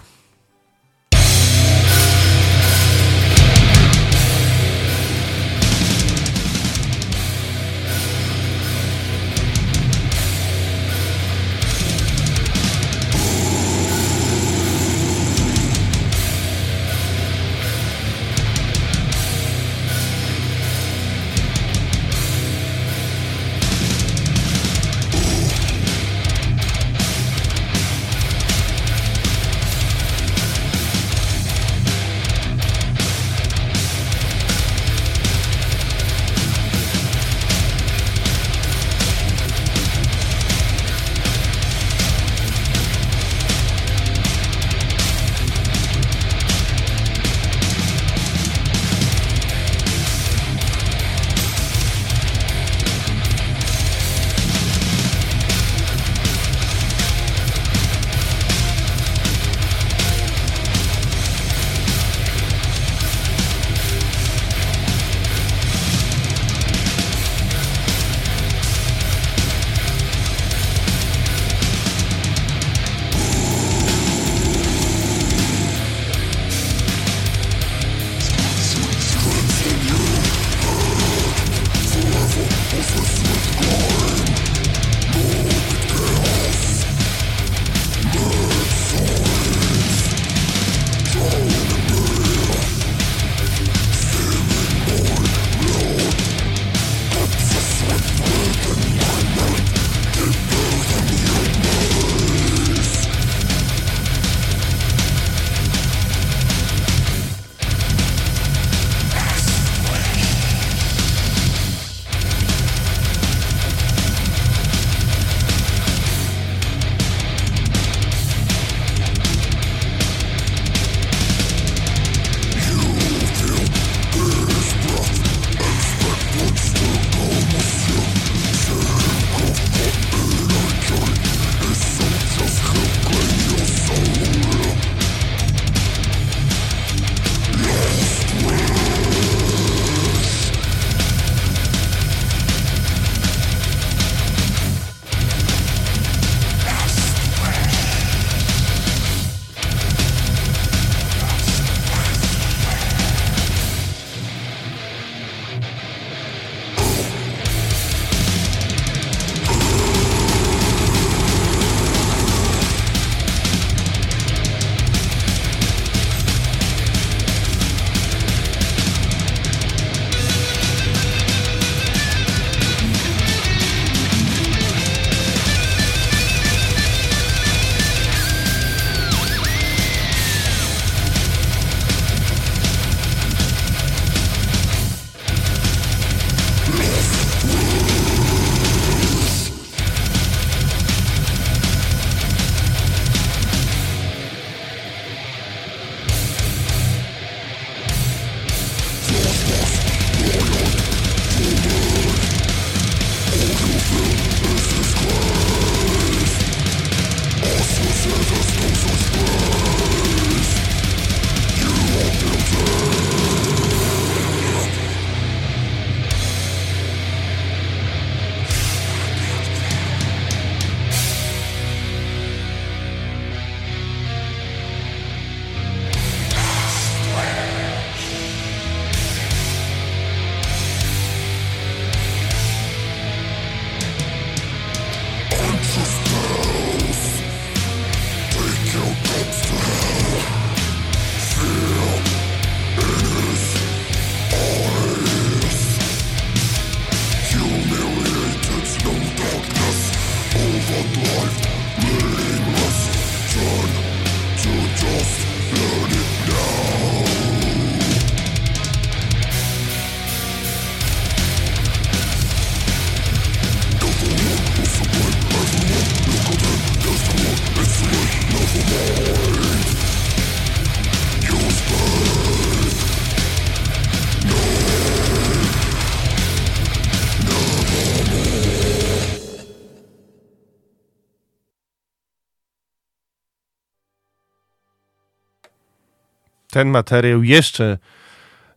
Ten materiał jeszcze,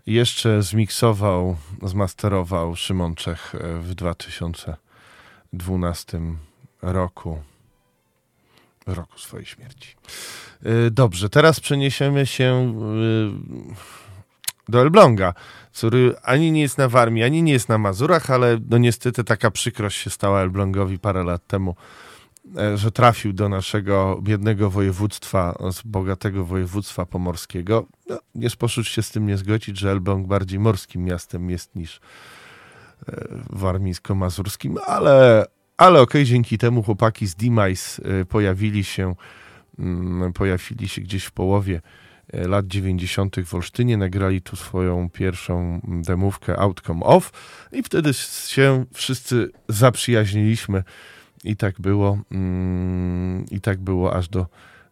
jeszcze zmiksował, zmasterował Szymon Czech e, w 2012 roku. Roku swojej śmierci. E, dobrze, teraz przeniesiemy się e, do Elbląga, który ani nie jest na Warmii, ani nie jest na Mazurach, ale no niestety taka przykrość się stała Elblągowi parę lat temu że trafił do naszego biednego województwa, z bogatego województwa pomorskiego. No, nie sposób się z tym nie zgodzić, że Elbląg bardziej morskim miastem jest niż e, warmińsko-mazurskim, ale, ale okej, okay, dzięki temu chłopaki z Demise e, pojawili się, mm, pojawili się gdzieś w połowie lat 90. w Olsztynie, nagrali tu swoją pierwszą demówkę Outcome Off i wtedy się wszyscy zaprzyjaźniliśmy i tak było, mm, i tak było aż do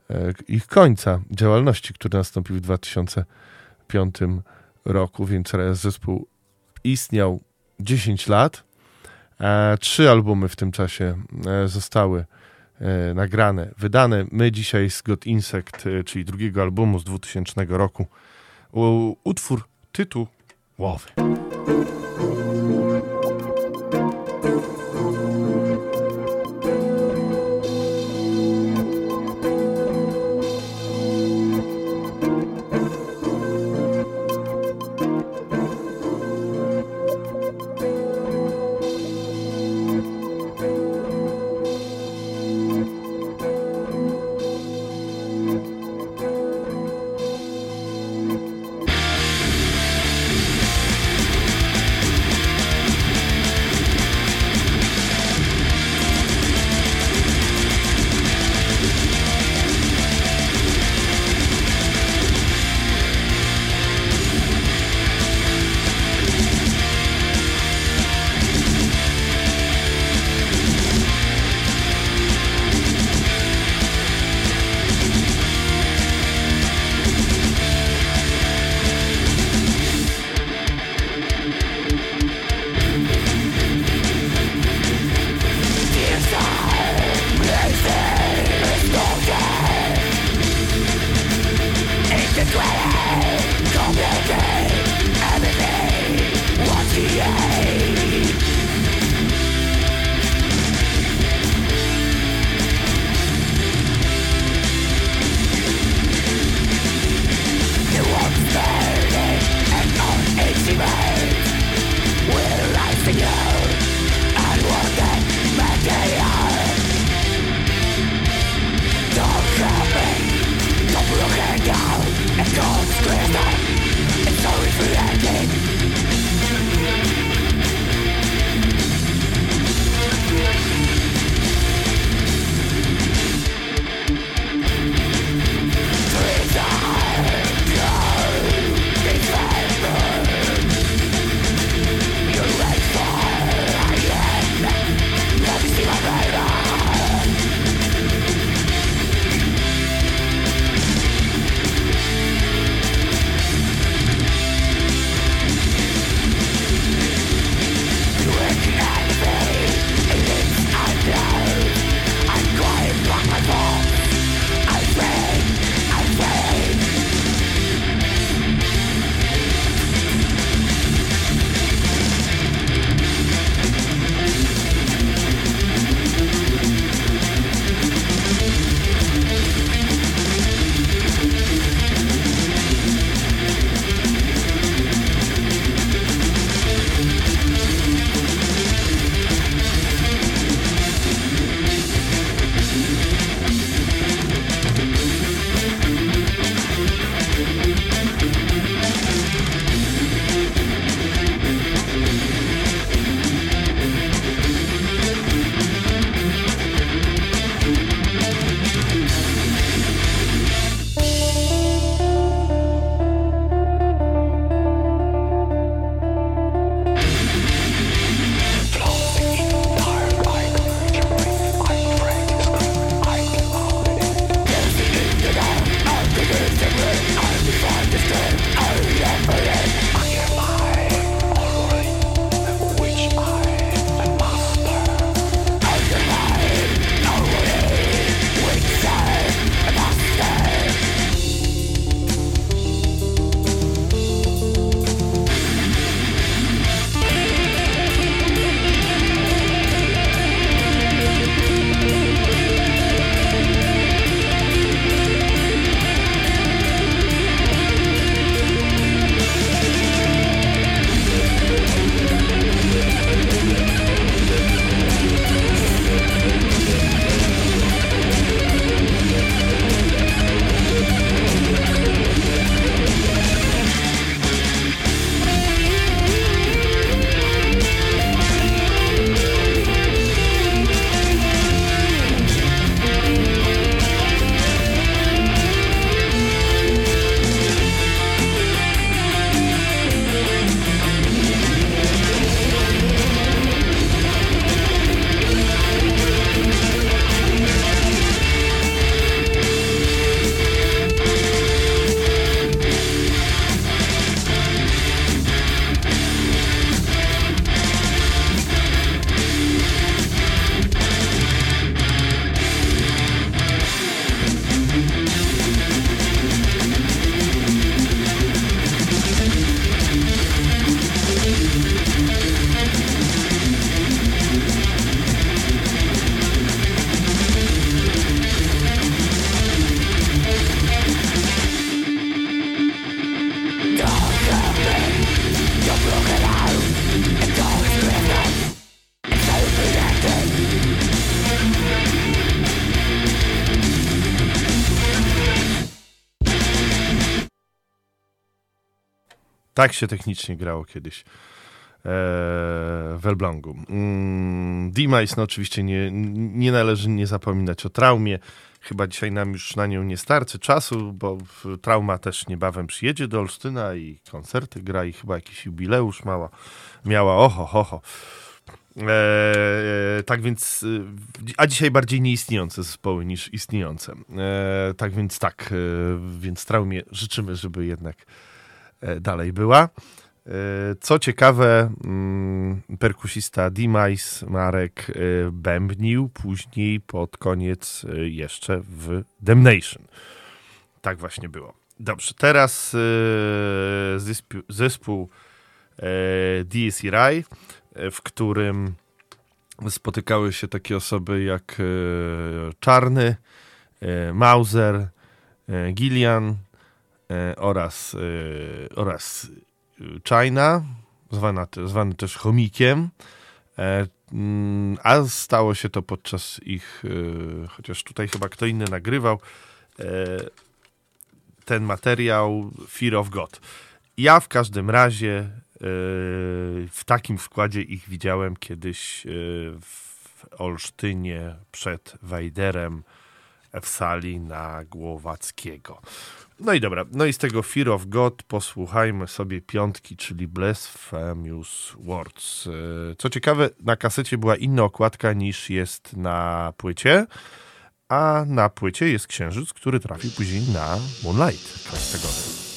e, ich końca działalności, który nastąpił w 2005 roku, więc zespół istniał 10 lat. E, trzy albumy w tym czasie e, zostały nagrane, wydane. My dzisiaj z God Insect, czyli drugiego albumu z 2000 roku, utwór tytułowy. Tak się technicznie grało kiedyś w Elblągu. Mm, Demise, no oczywiście nie, nie należy nie zapominać o traumie. Chyba dzisiaj nam już na nią nie starczy czasu, bo trauma też niebawem przyjedzie do Olsztyna i koncerty gra i chyba jakiś jubileusz mała, miała. Oho, ho, ho. E, tak więc, a dzisiaj bardziej nieistniejące zespoły niż istniejące. E, tak więc tak, e, więc traumie życzymy, żeby jednak e, dalej była. E, co ciekawe, mm, perkusista Dimais Marek e, bębnił później pod koniec jeszcze w Damnation. Tak właśnie było. Dobrze, teraz zespół, zespół DSI Rai w którym spotykały się takie osoby jak e, Czarny, e, Mauser, e, Gillian oraz, oraz China, zwana, zwany też chomikiem. Mm, a stało się to podczas ich, chociaż tutaj chyba kto inny nagrywał, ten materiał Fear of God. Ja w każdym razie w takim składzie ich widziałem kiedyś e, w Olsztynie przed Wajderem w sali na Głowackiego. No i dobra, no i z tego Fear of God posłuchajmy sobie piątki, czyli Blasphemous Words. E, co ciekawe, na kasecie była inna okładka niż jest na płycie, a na płycie jest księżyc, który trafił później na Moonlight Krastagony.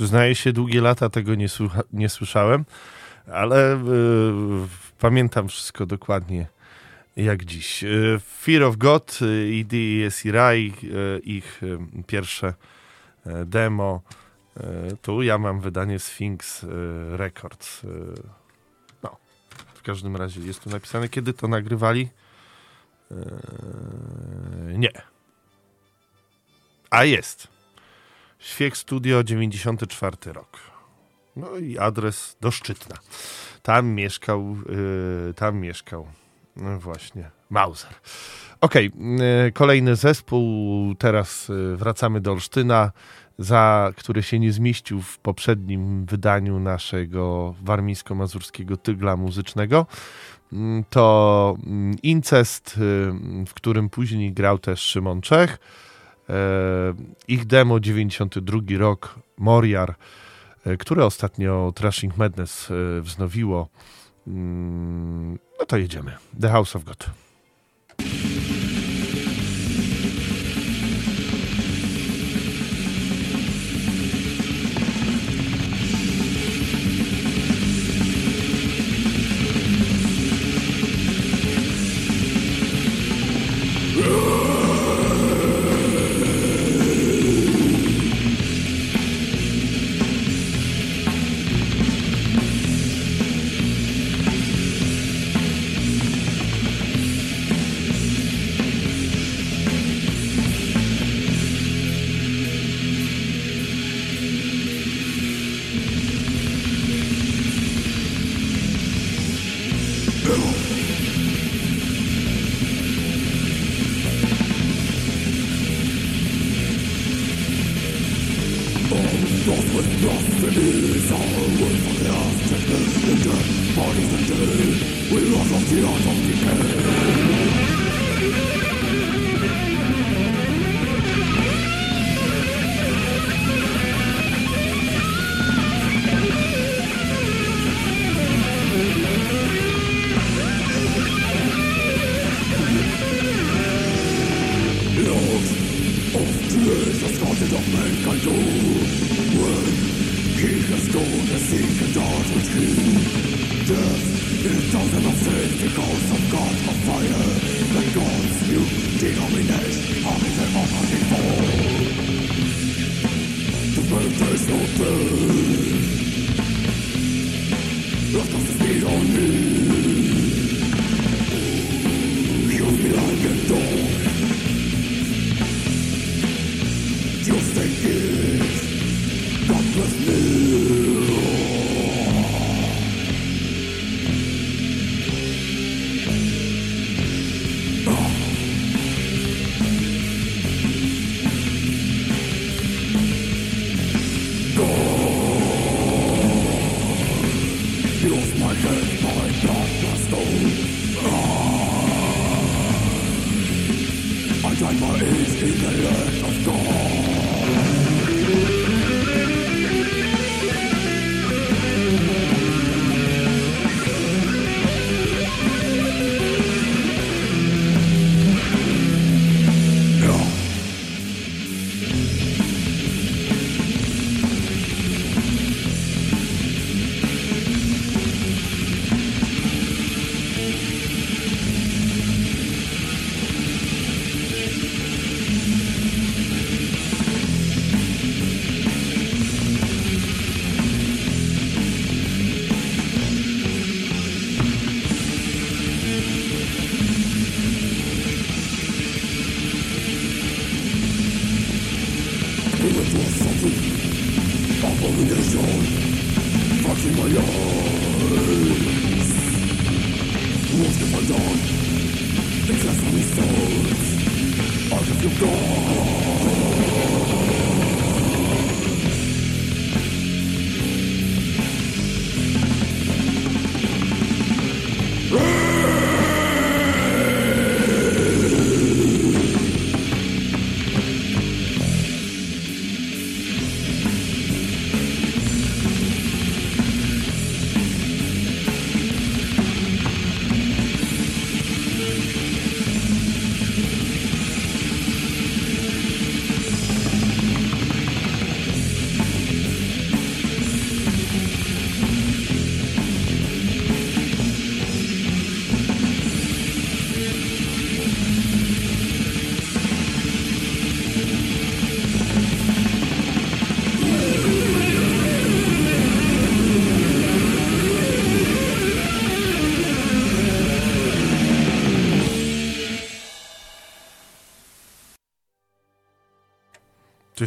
Przyznaję się, długie lata tego nie, słucha, nie słyszałem, ale y, pamiętam wszystko dokładnie jak dziś. Y, Fear of God i D.S. Rai, ich pierwsze demo. Tu ja mam wydanie Sphinx Records. No, w każdym razie jest tu napisane, kiedy to nagrywali. Nie. A jest. Świek Studio 94 rok. No i adres do Szczytna. Tam mieszkał, yy, tam mieszkał no właśnie Mauser. Okej, okay, kolejny zespół. Teraz yy, wracamy do Olsztyna, za który się nie zmieścił w poprzednim wydaniu naszego warmińsko-mazurskiego tygla muzycznego. Mm, to mm, Incest, yy, w którym później grał też Szymon Czech ich demo 92 rok, Moriar, e, które ostatnio Trashing Madness e, wznowiło. Mm, no to jedziemy. The House of God.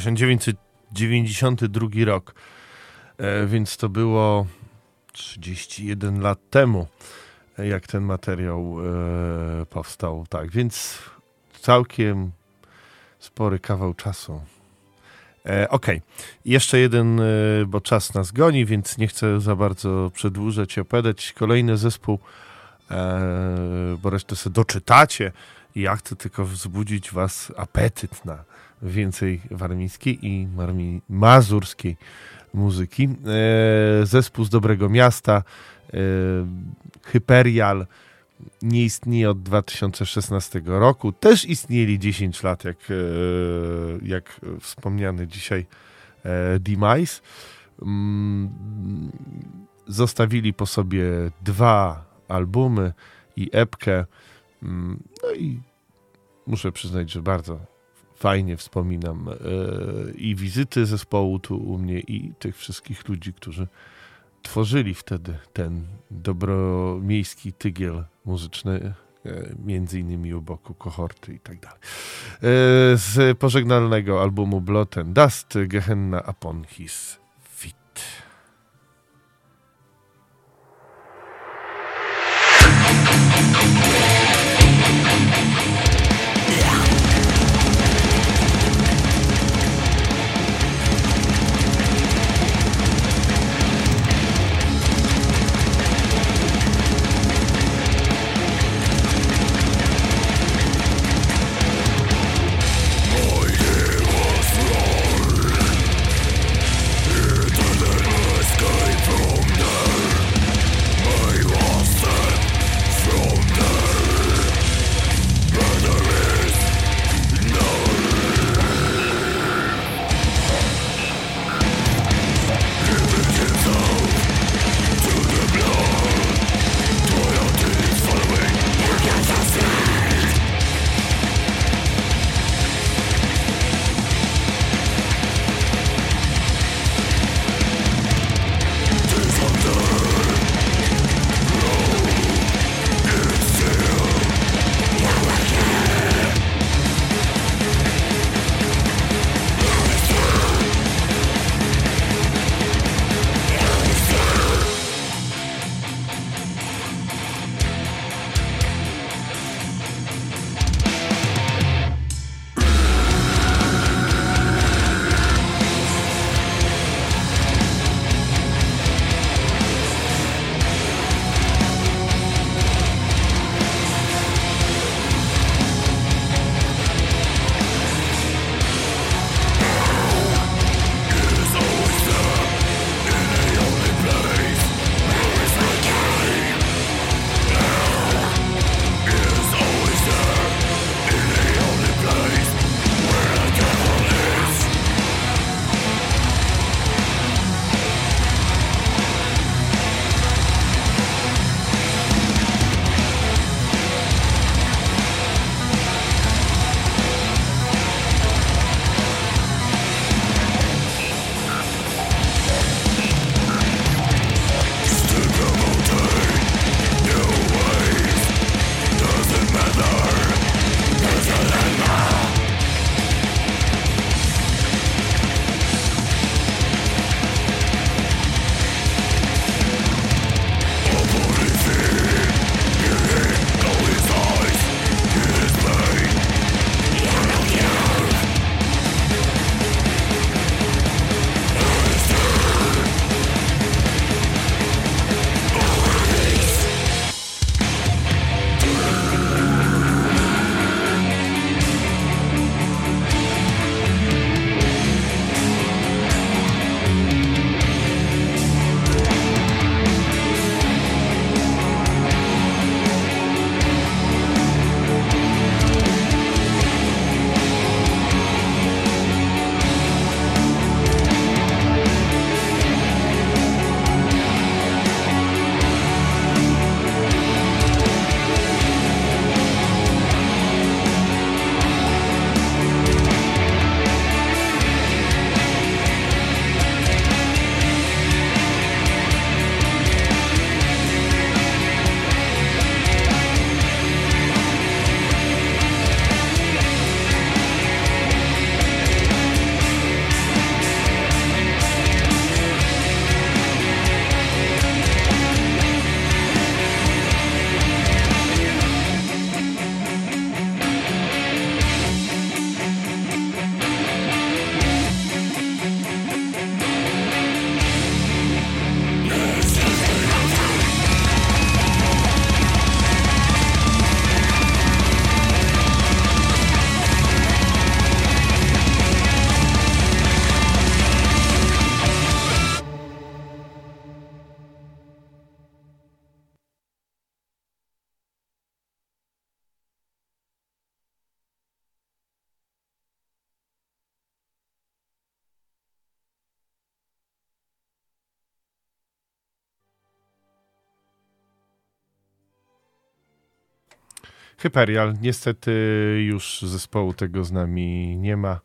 1992 rok, e, więc to było 31 lat temu, jak ten materiał e, powstał. Tak, więc całkiem spory kawał czasu. E, Okej, okay. jeszcze jeden, e, bo czas nas goni, więc nie chcę za bardzo przedłużać i opowiadać. Kolejny zespół, e, bo resztę sobie doczytacie. Ja chcę tylko wzbudzić was apetyt na więcej warmińskiej i marmi, mazurskiej muzyki. E, zespół z Dobrego Miasta, e, Hyperial, nie istnieje od 2016 roku. Też istnieli 10 lat, jak, e, jak wspomniany dzisiaj Demise. Mm, zostawili po sobie dwa albumy i epkę. Mm, no i muszę przyznać, że bardzo fajnie wspominam e, i wizyty zespołu tu u mnie i tych wszystkich ludzi, którzy tworzyli wtedy ten dobromiejski tygiel muzyczny, e, między innymi u boku kohorty i tak dalej. E, z pożegnalnego albumu Blood and Dust, Gehenna upon his Hyperial. Niestety już zespołu tego z nami nie ma.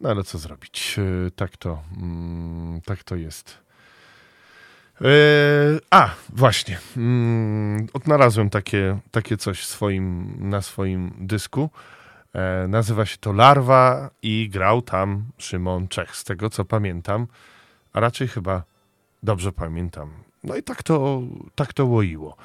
No ale co zrobić? E, tak to, mm, tak to jest. E, a, właśnie. Mm, odnalazłem takie, takie coś swoim, na swoim dysku. E, nazywa się to Larwa i grał tam Szymon Czech, z tego co pamiętam. A raczej chyba dobrze pamiętam. No i tak to, tak to łoiło.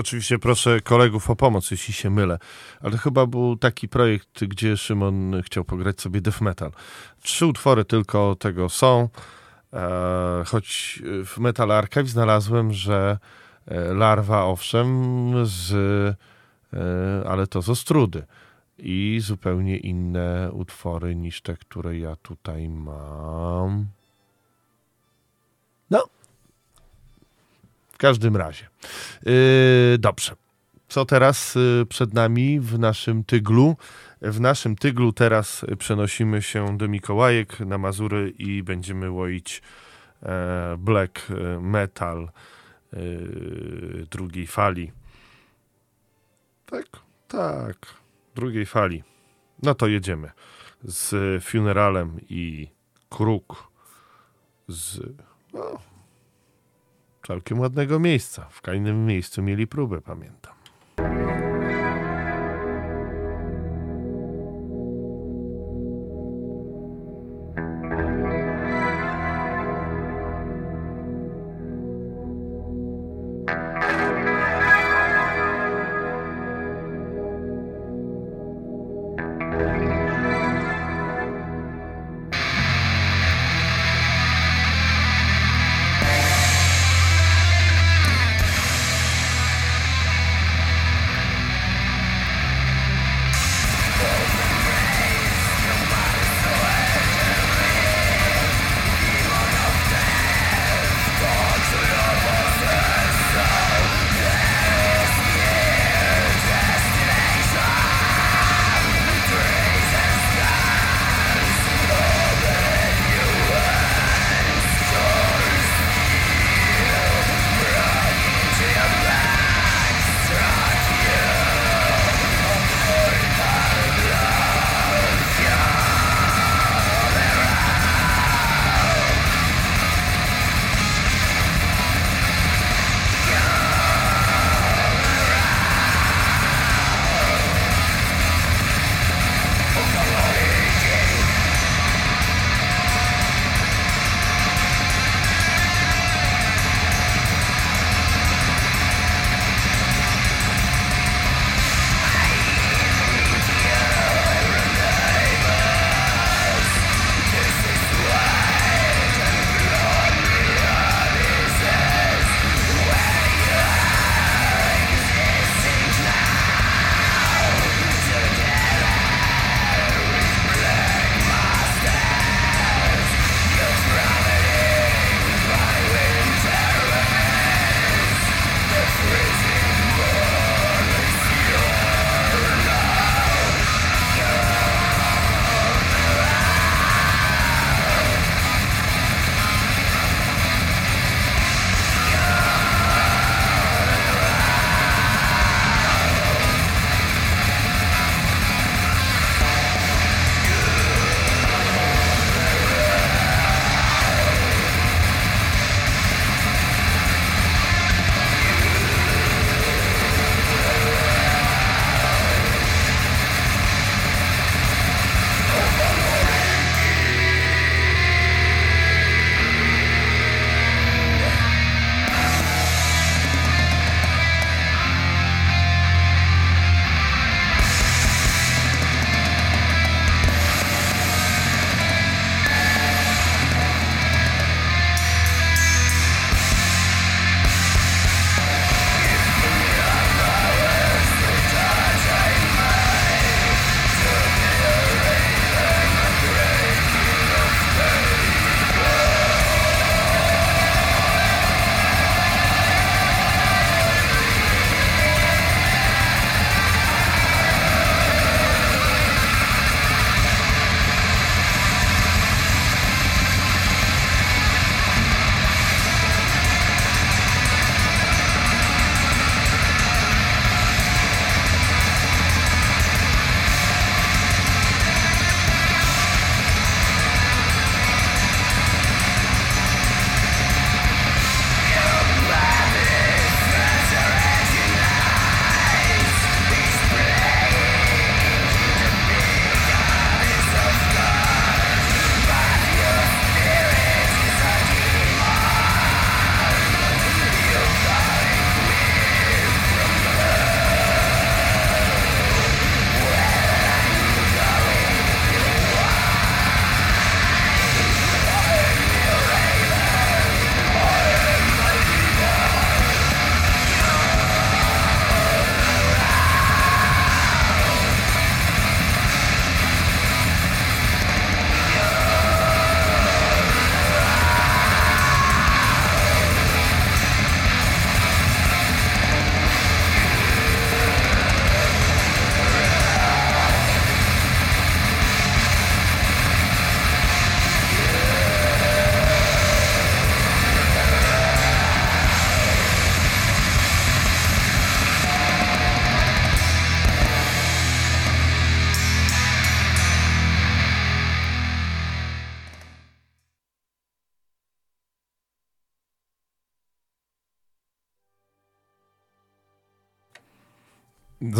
Oczywiście proszę kolegów o pomoc, jeśli się mylę, ale chyba był taki projekt, gdzie Szymon chciał pograć sobie death metal. Trzy utwory tylko tego są, e, choć w Metal Archive znalazłem, że e, Larwa owszem, z, e, ale to z Ostrudy i zupełnie inne utwory niż te, które ja tutaj mam. No, każdym razie. Yy, dobrze. Co teraz yy, przed nami w naszym tyglu? W naszym tyglu teraz przenosimy się do Mikołajek na Mazury i będziemy łoić e, black metal e, drugiej fali. Tak, tak, drugiej fali. No to jedziemy z funeralem i kruk z no, całkiem ładnego miejsca. W kolejnym miejscu mieli próbę, pamiętam.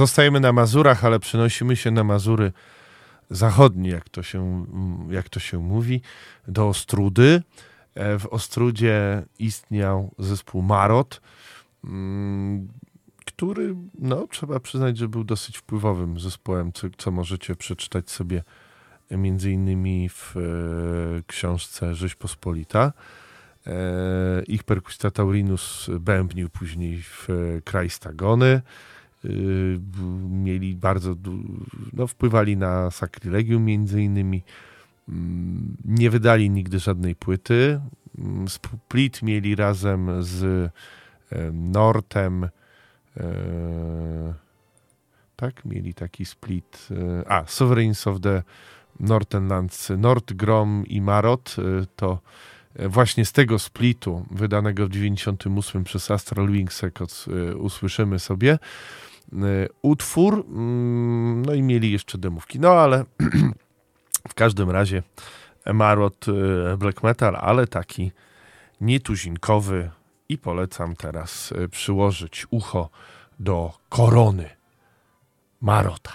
Zostajemy na Mazurach, ale przenosimy się na Mazury zachodnie, jak to się, jak to się mówi, do Ostrudy. E, w Ostrudzie istniał zespół Marot, mm, który, no, trzeba przyznać, że był dosyć wpływowym zespołem, co, co możecie przeczytać sobie między innymi w e, książce Rzeźpospolita. E, ich perkusista Taurinus bębnił później w kraj Stagony. Y, mieli bardzo, no, wpływali na sakrylegium między innymi. Mm, nie wydali nigdy żadnej płyty. Mm, split mieli razem z Nortem. E, tak, mieli taki split. E, a, Sovereigns of the Northernlands, Nordgrom i Marot e, to właśnie z tego splitu wydanego w 98 przez Astral Wings Records usłyszymy sobie utwór. Mm, no i mieli jeszcze demówki. No ale <clears throat> w każdym razie Emarot y, black metal, ale taki nietuzinkowy i polecam teraz y, przyłożyć ucho do korony Marota.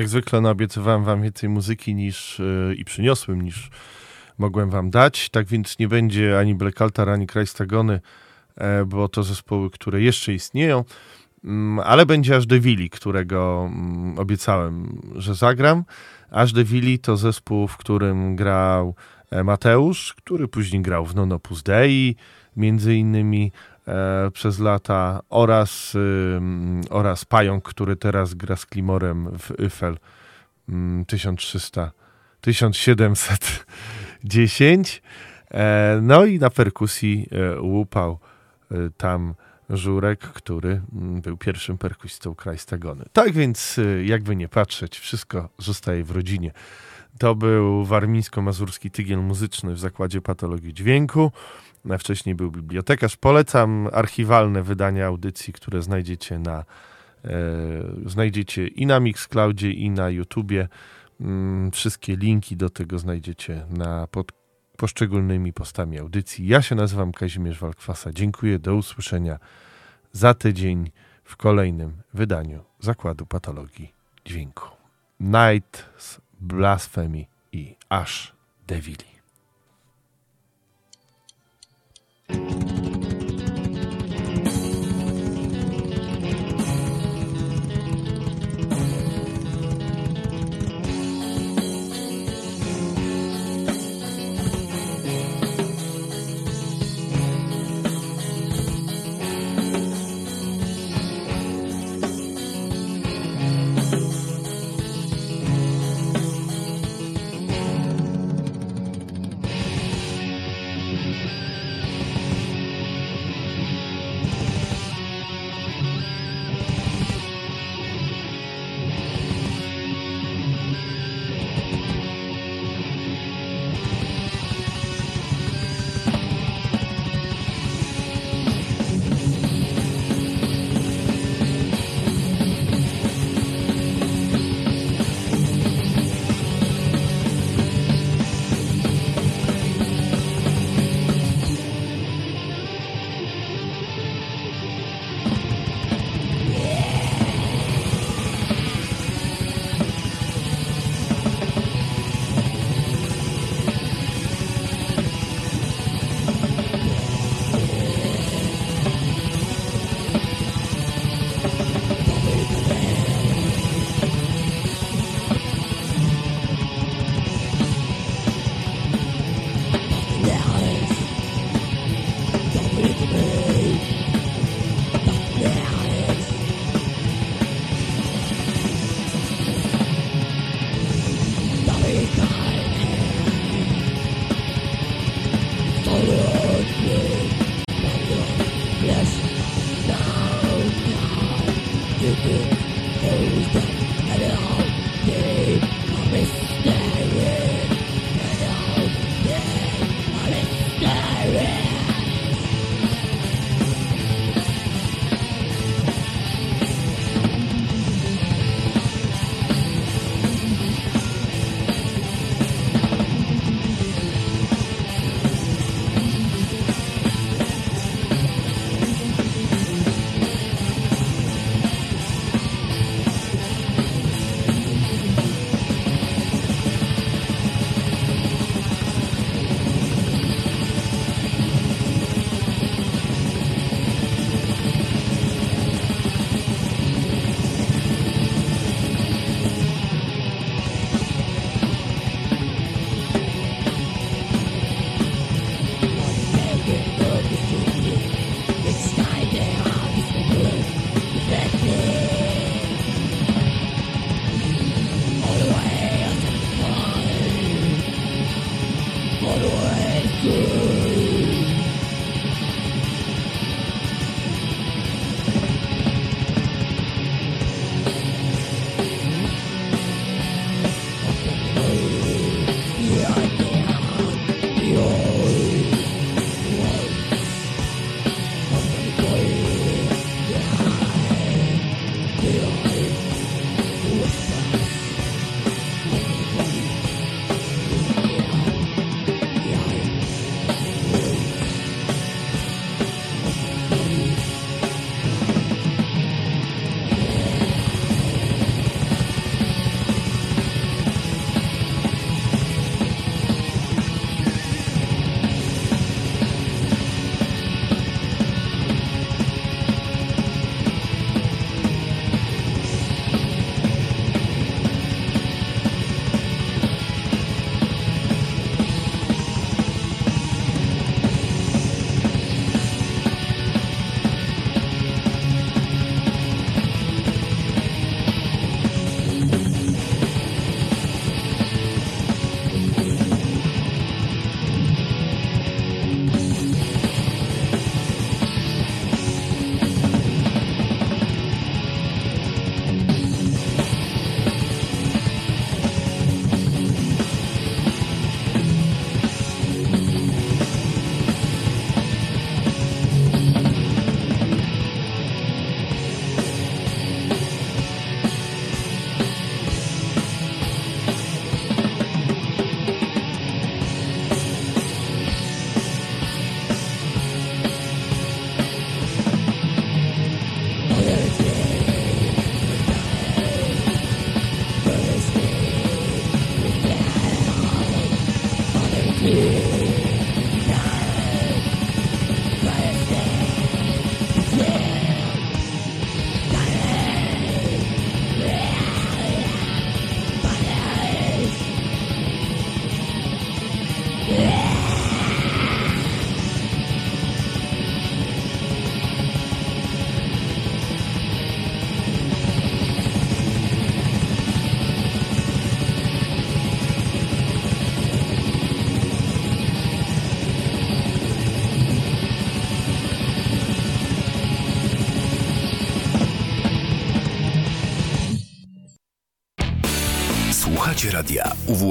Jak zwykle naobiecywałem wam więcej muzyki niż yy, i przyniosłem niż mogłem wam dać. Tak więc nie będzie ani Black Altar, ani Krajstagony, e, bo to zespoły, które jeszcze istnieją. Mm, ale będzie aż Devili, którego mm, obiecałem, że zagram. Aż Devili to zespół, w którym grał e, Mateusz, który później grał w Nonopus Dei, między innymi przez lata, oraz, y, oraz Pająk, który teraz gra z Klimorem w Eiffel 1300, mm, 1710. E, no i na perkusji e, łupał e, tam Żurek, który mm, był pierwszym perkusistą Krajstagony. Tak więc, jakby nie patrzeć, wszystko zostaje w rodzinie. To był warmińsko-mazurski tygiel muzyczny w Zakładzie Patologii Dźwięku. Wcześniej był bibliotekarz. Polecam archiwalne wydania audycji, które znajdziecie na e, znajdziecie i na Mixcloudzie, i na YouTubie. Mm, wszystkie linki do tego znajdziecie na pod poszczególnymi postami audycji. Ja się nazywam Kazimierz Walkwasa. Dziękuję, do usłyszenia za tydzień w kolejnym wydaniu Zakładu Patologii Dźwięku. Night Blasphemy i Ash Devili. Thank you.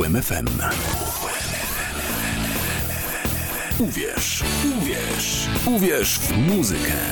UWMFM. Uwierz, uwierz, uwierz w muzykę.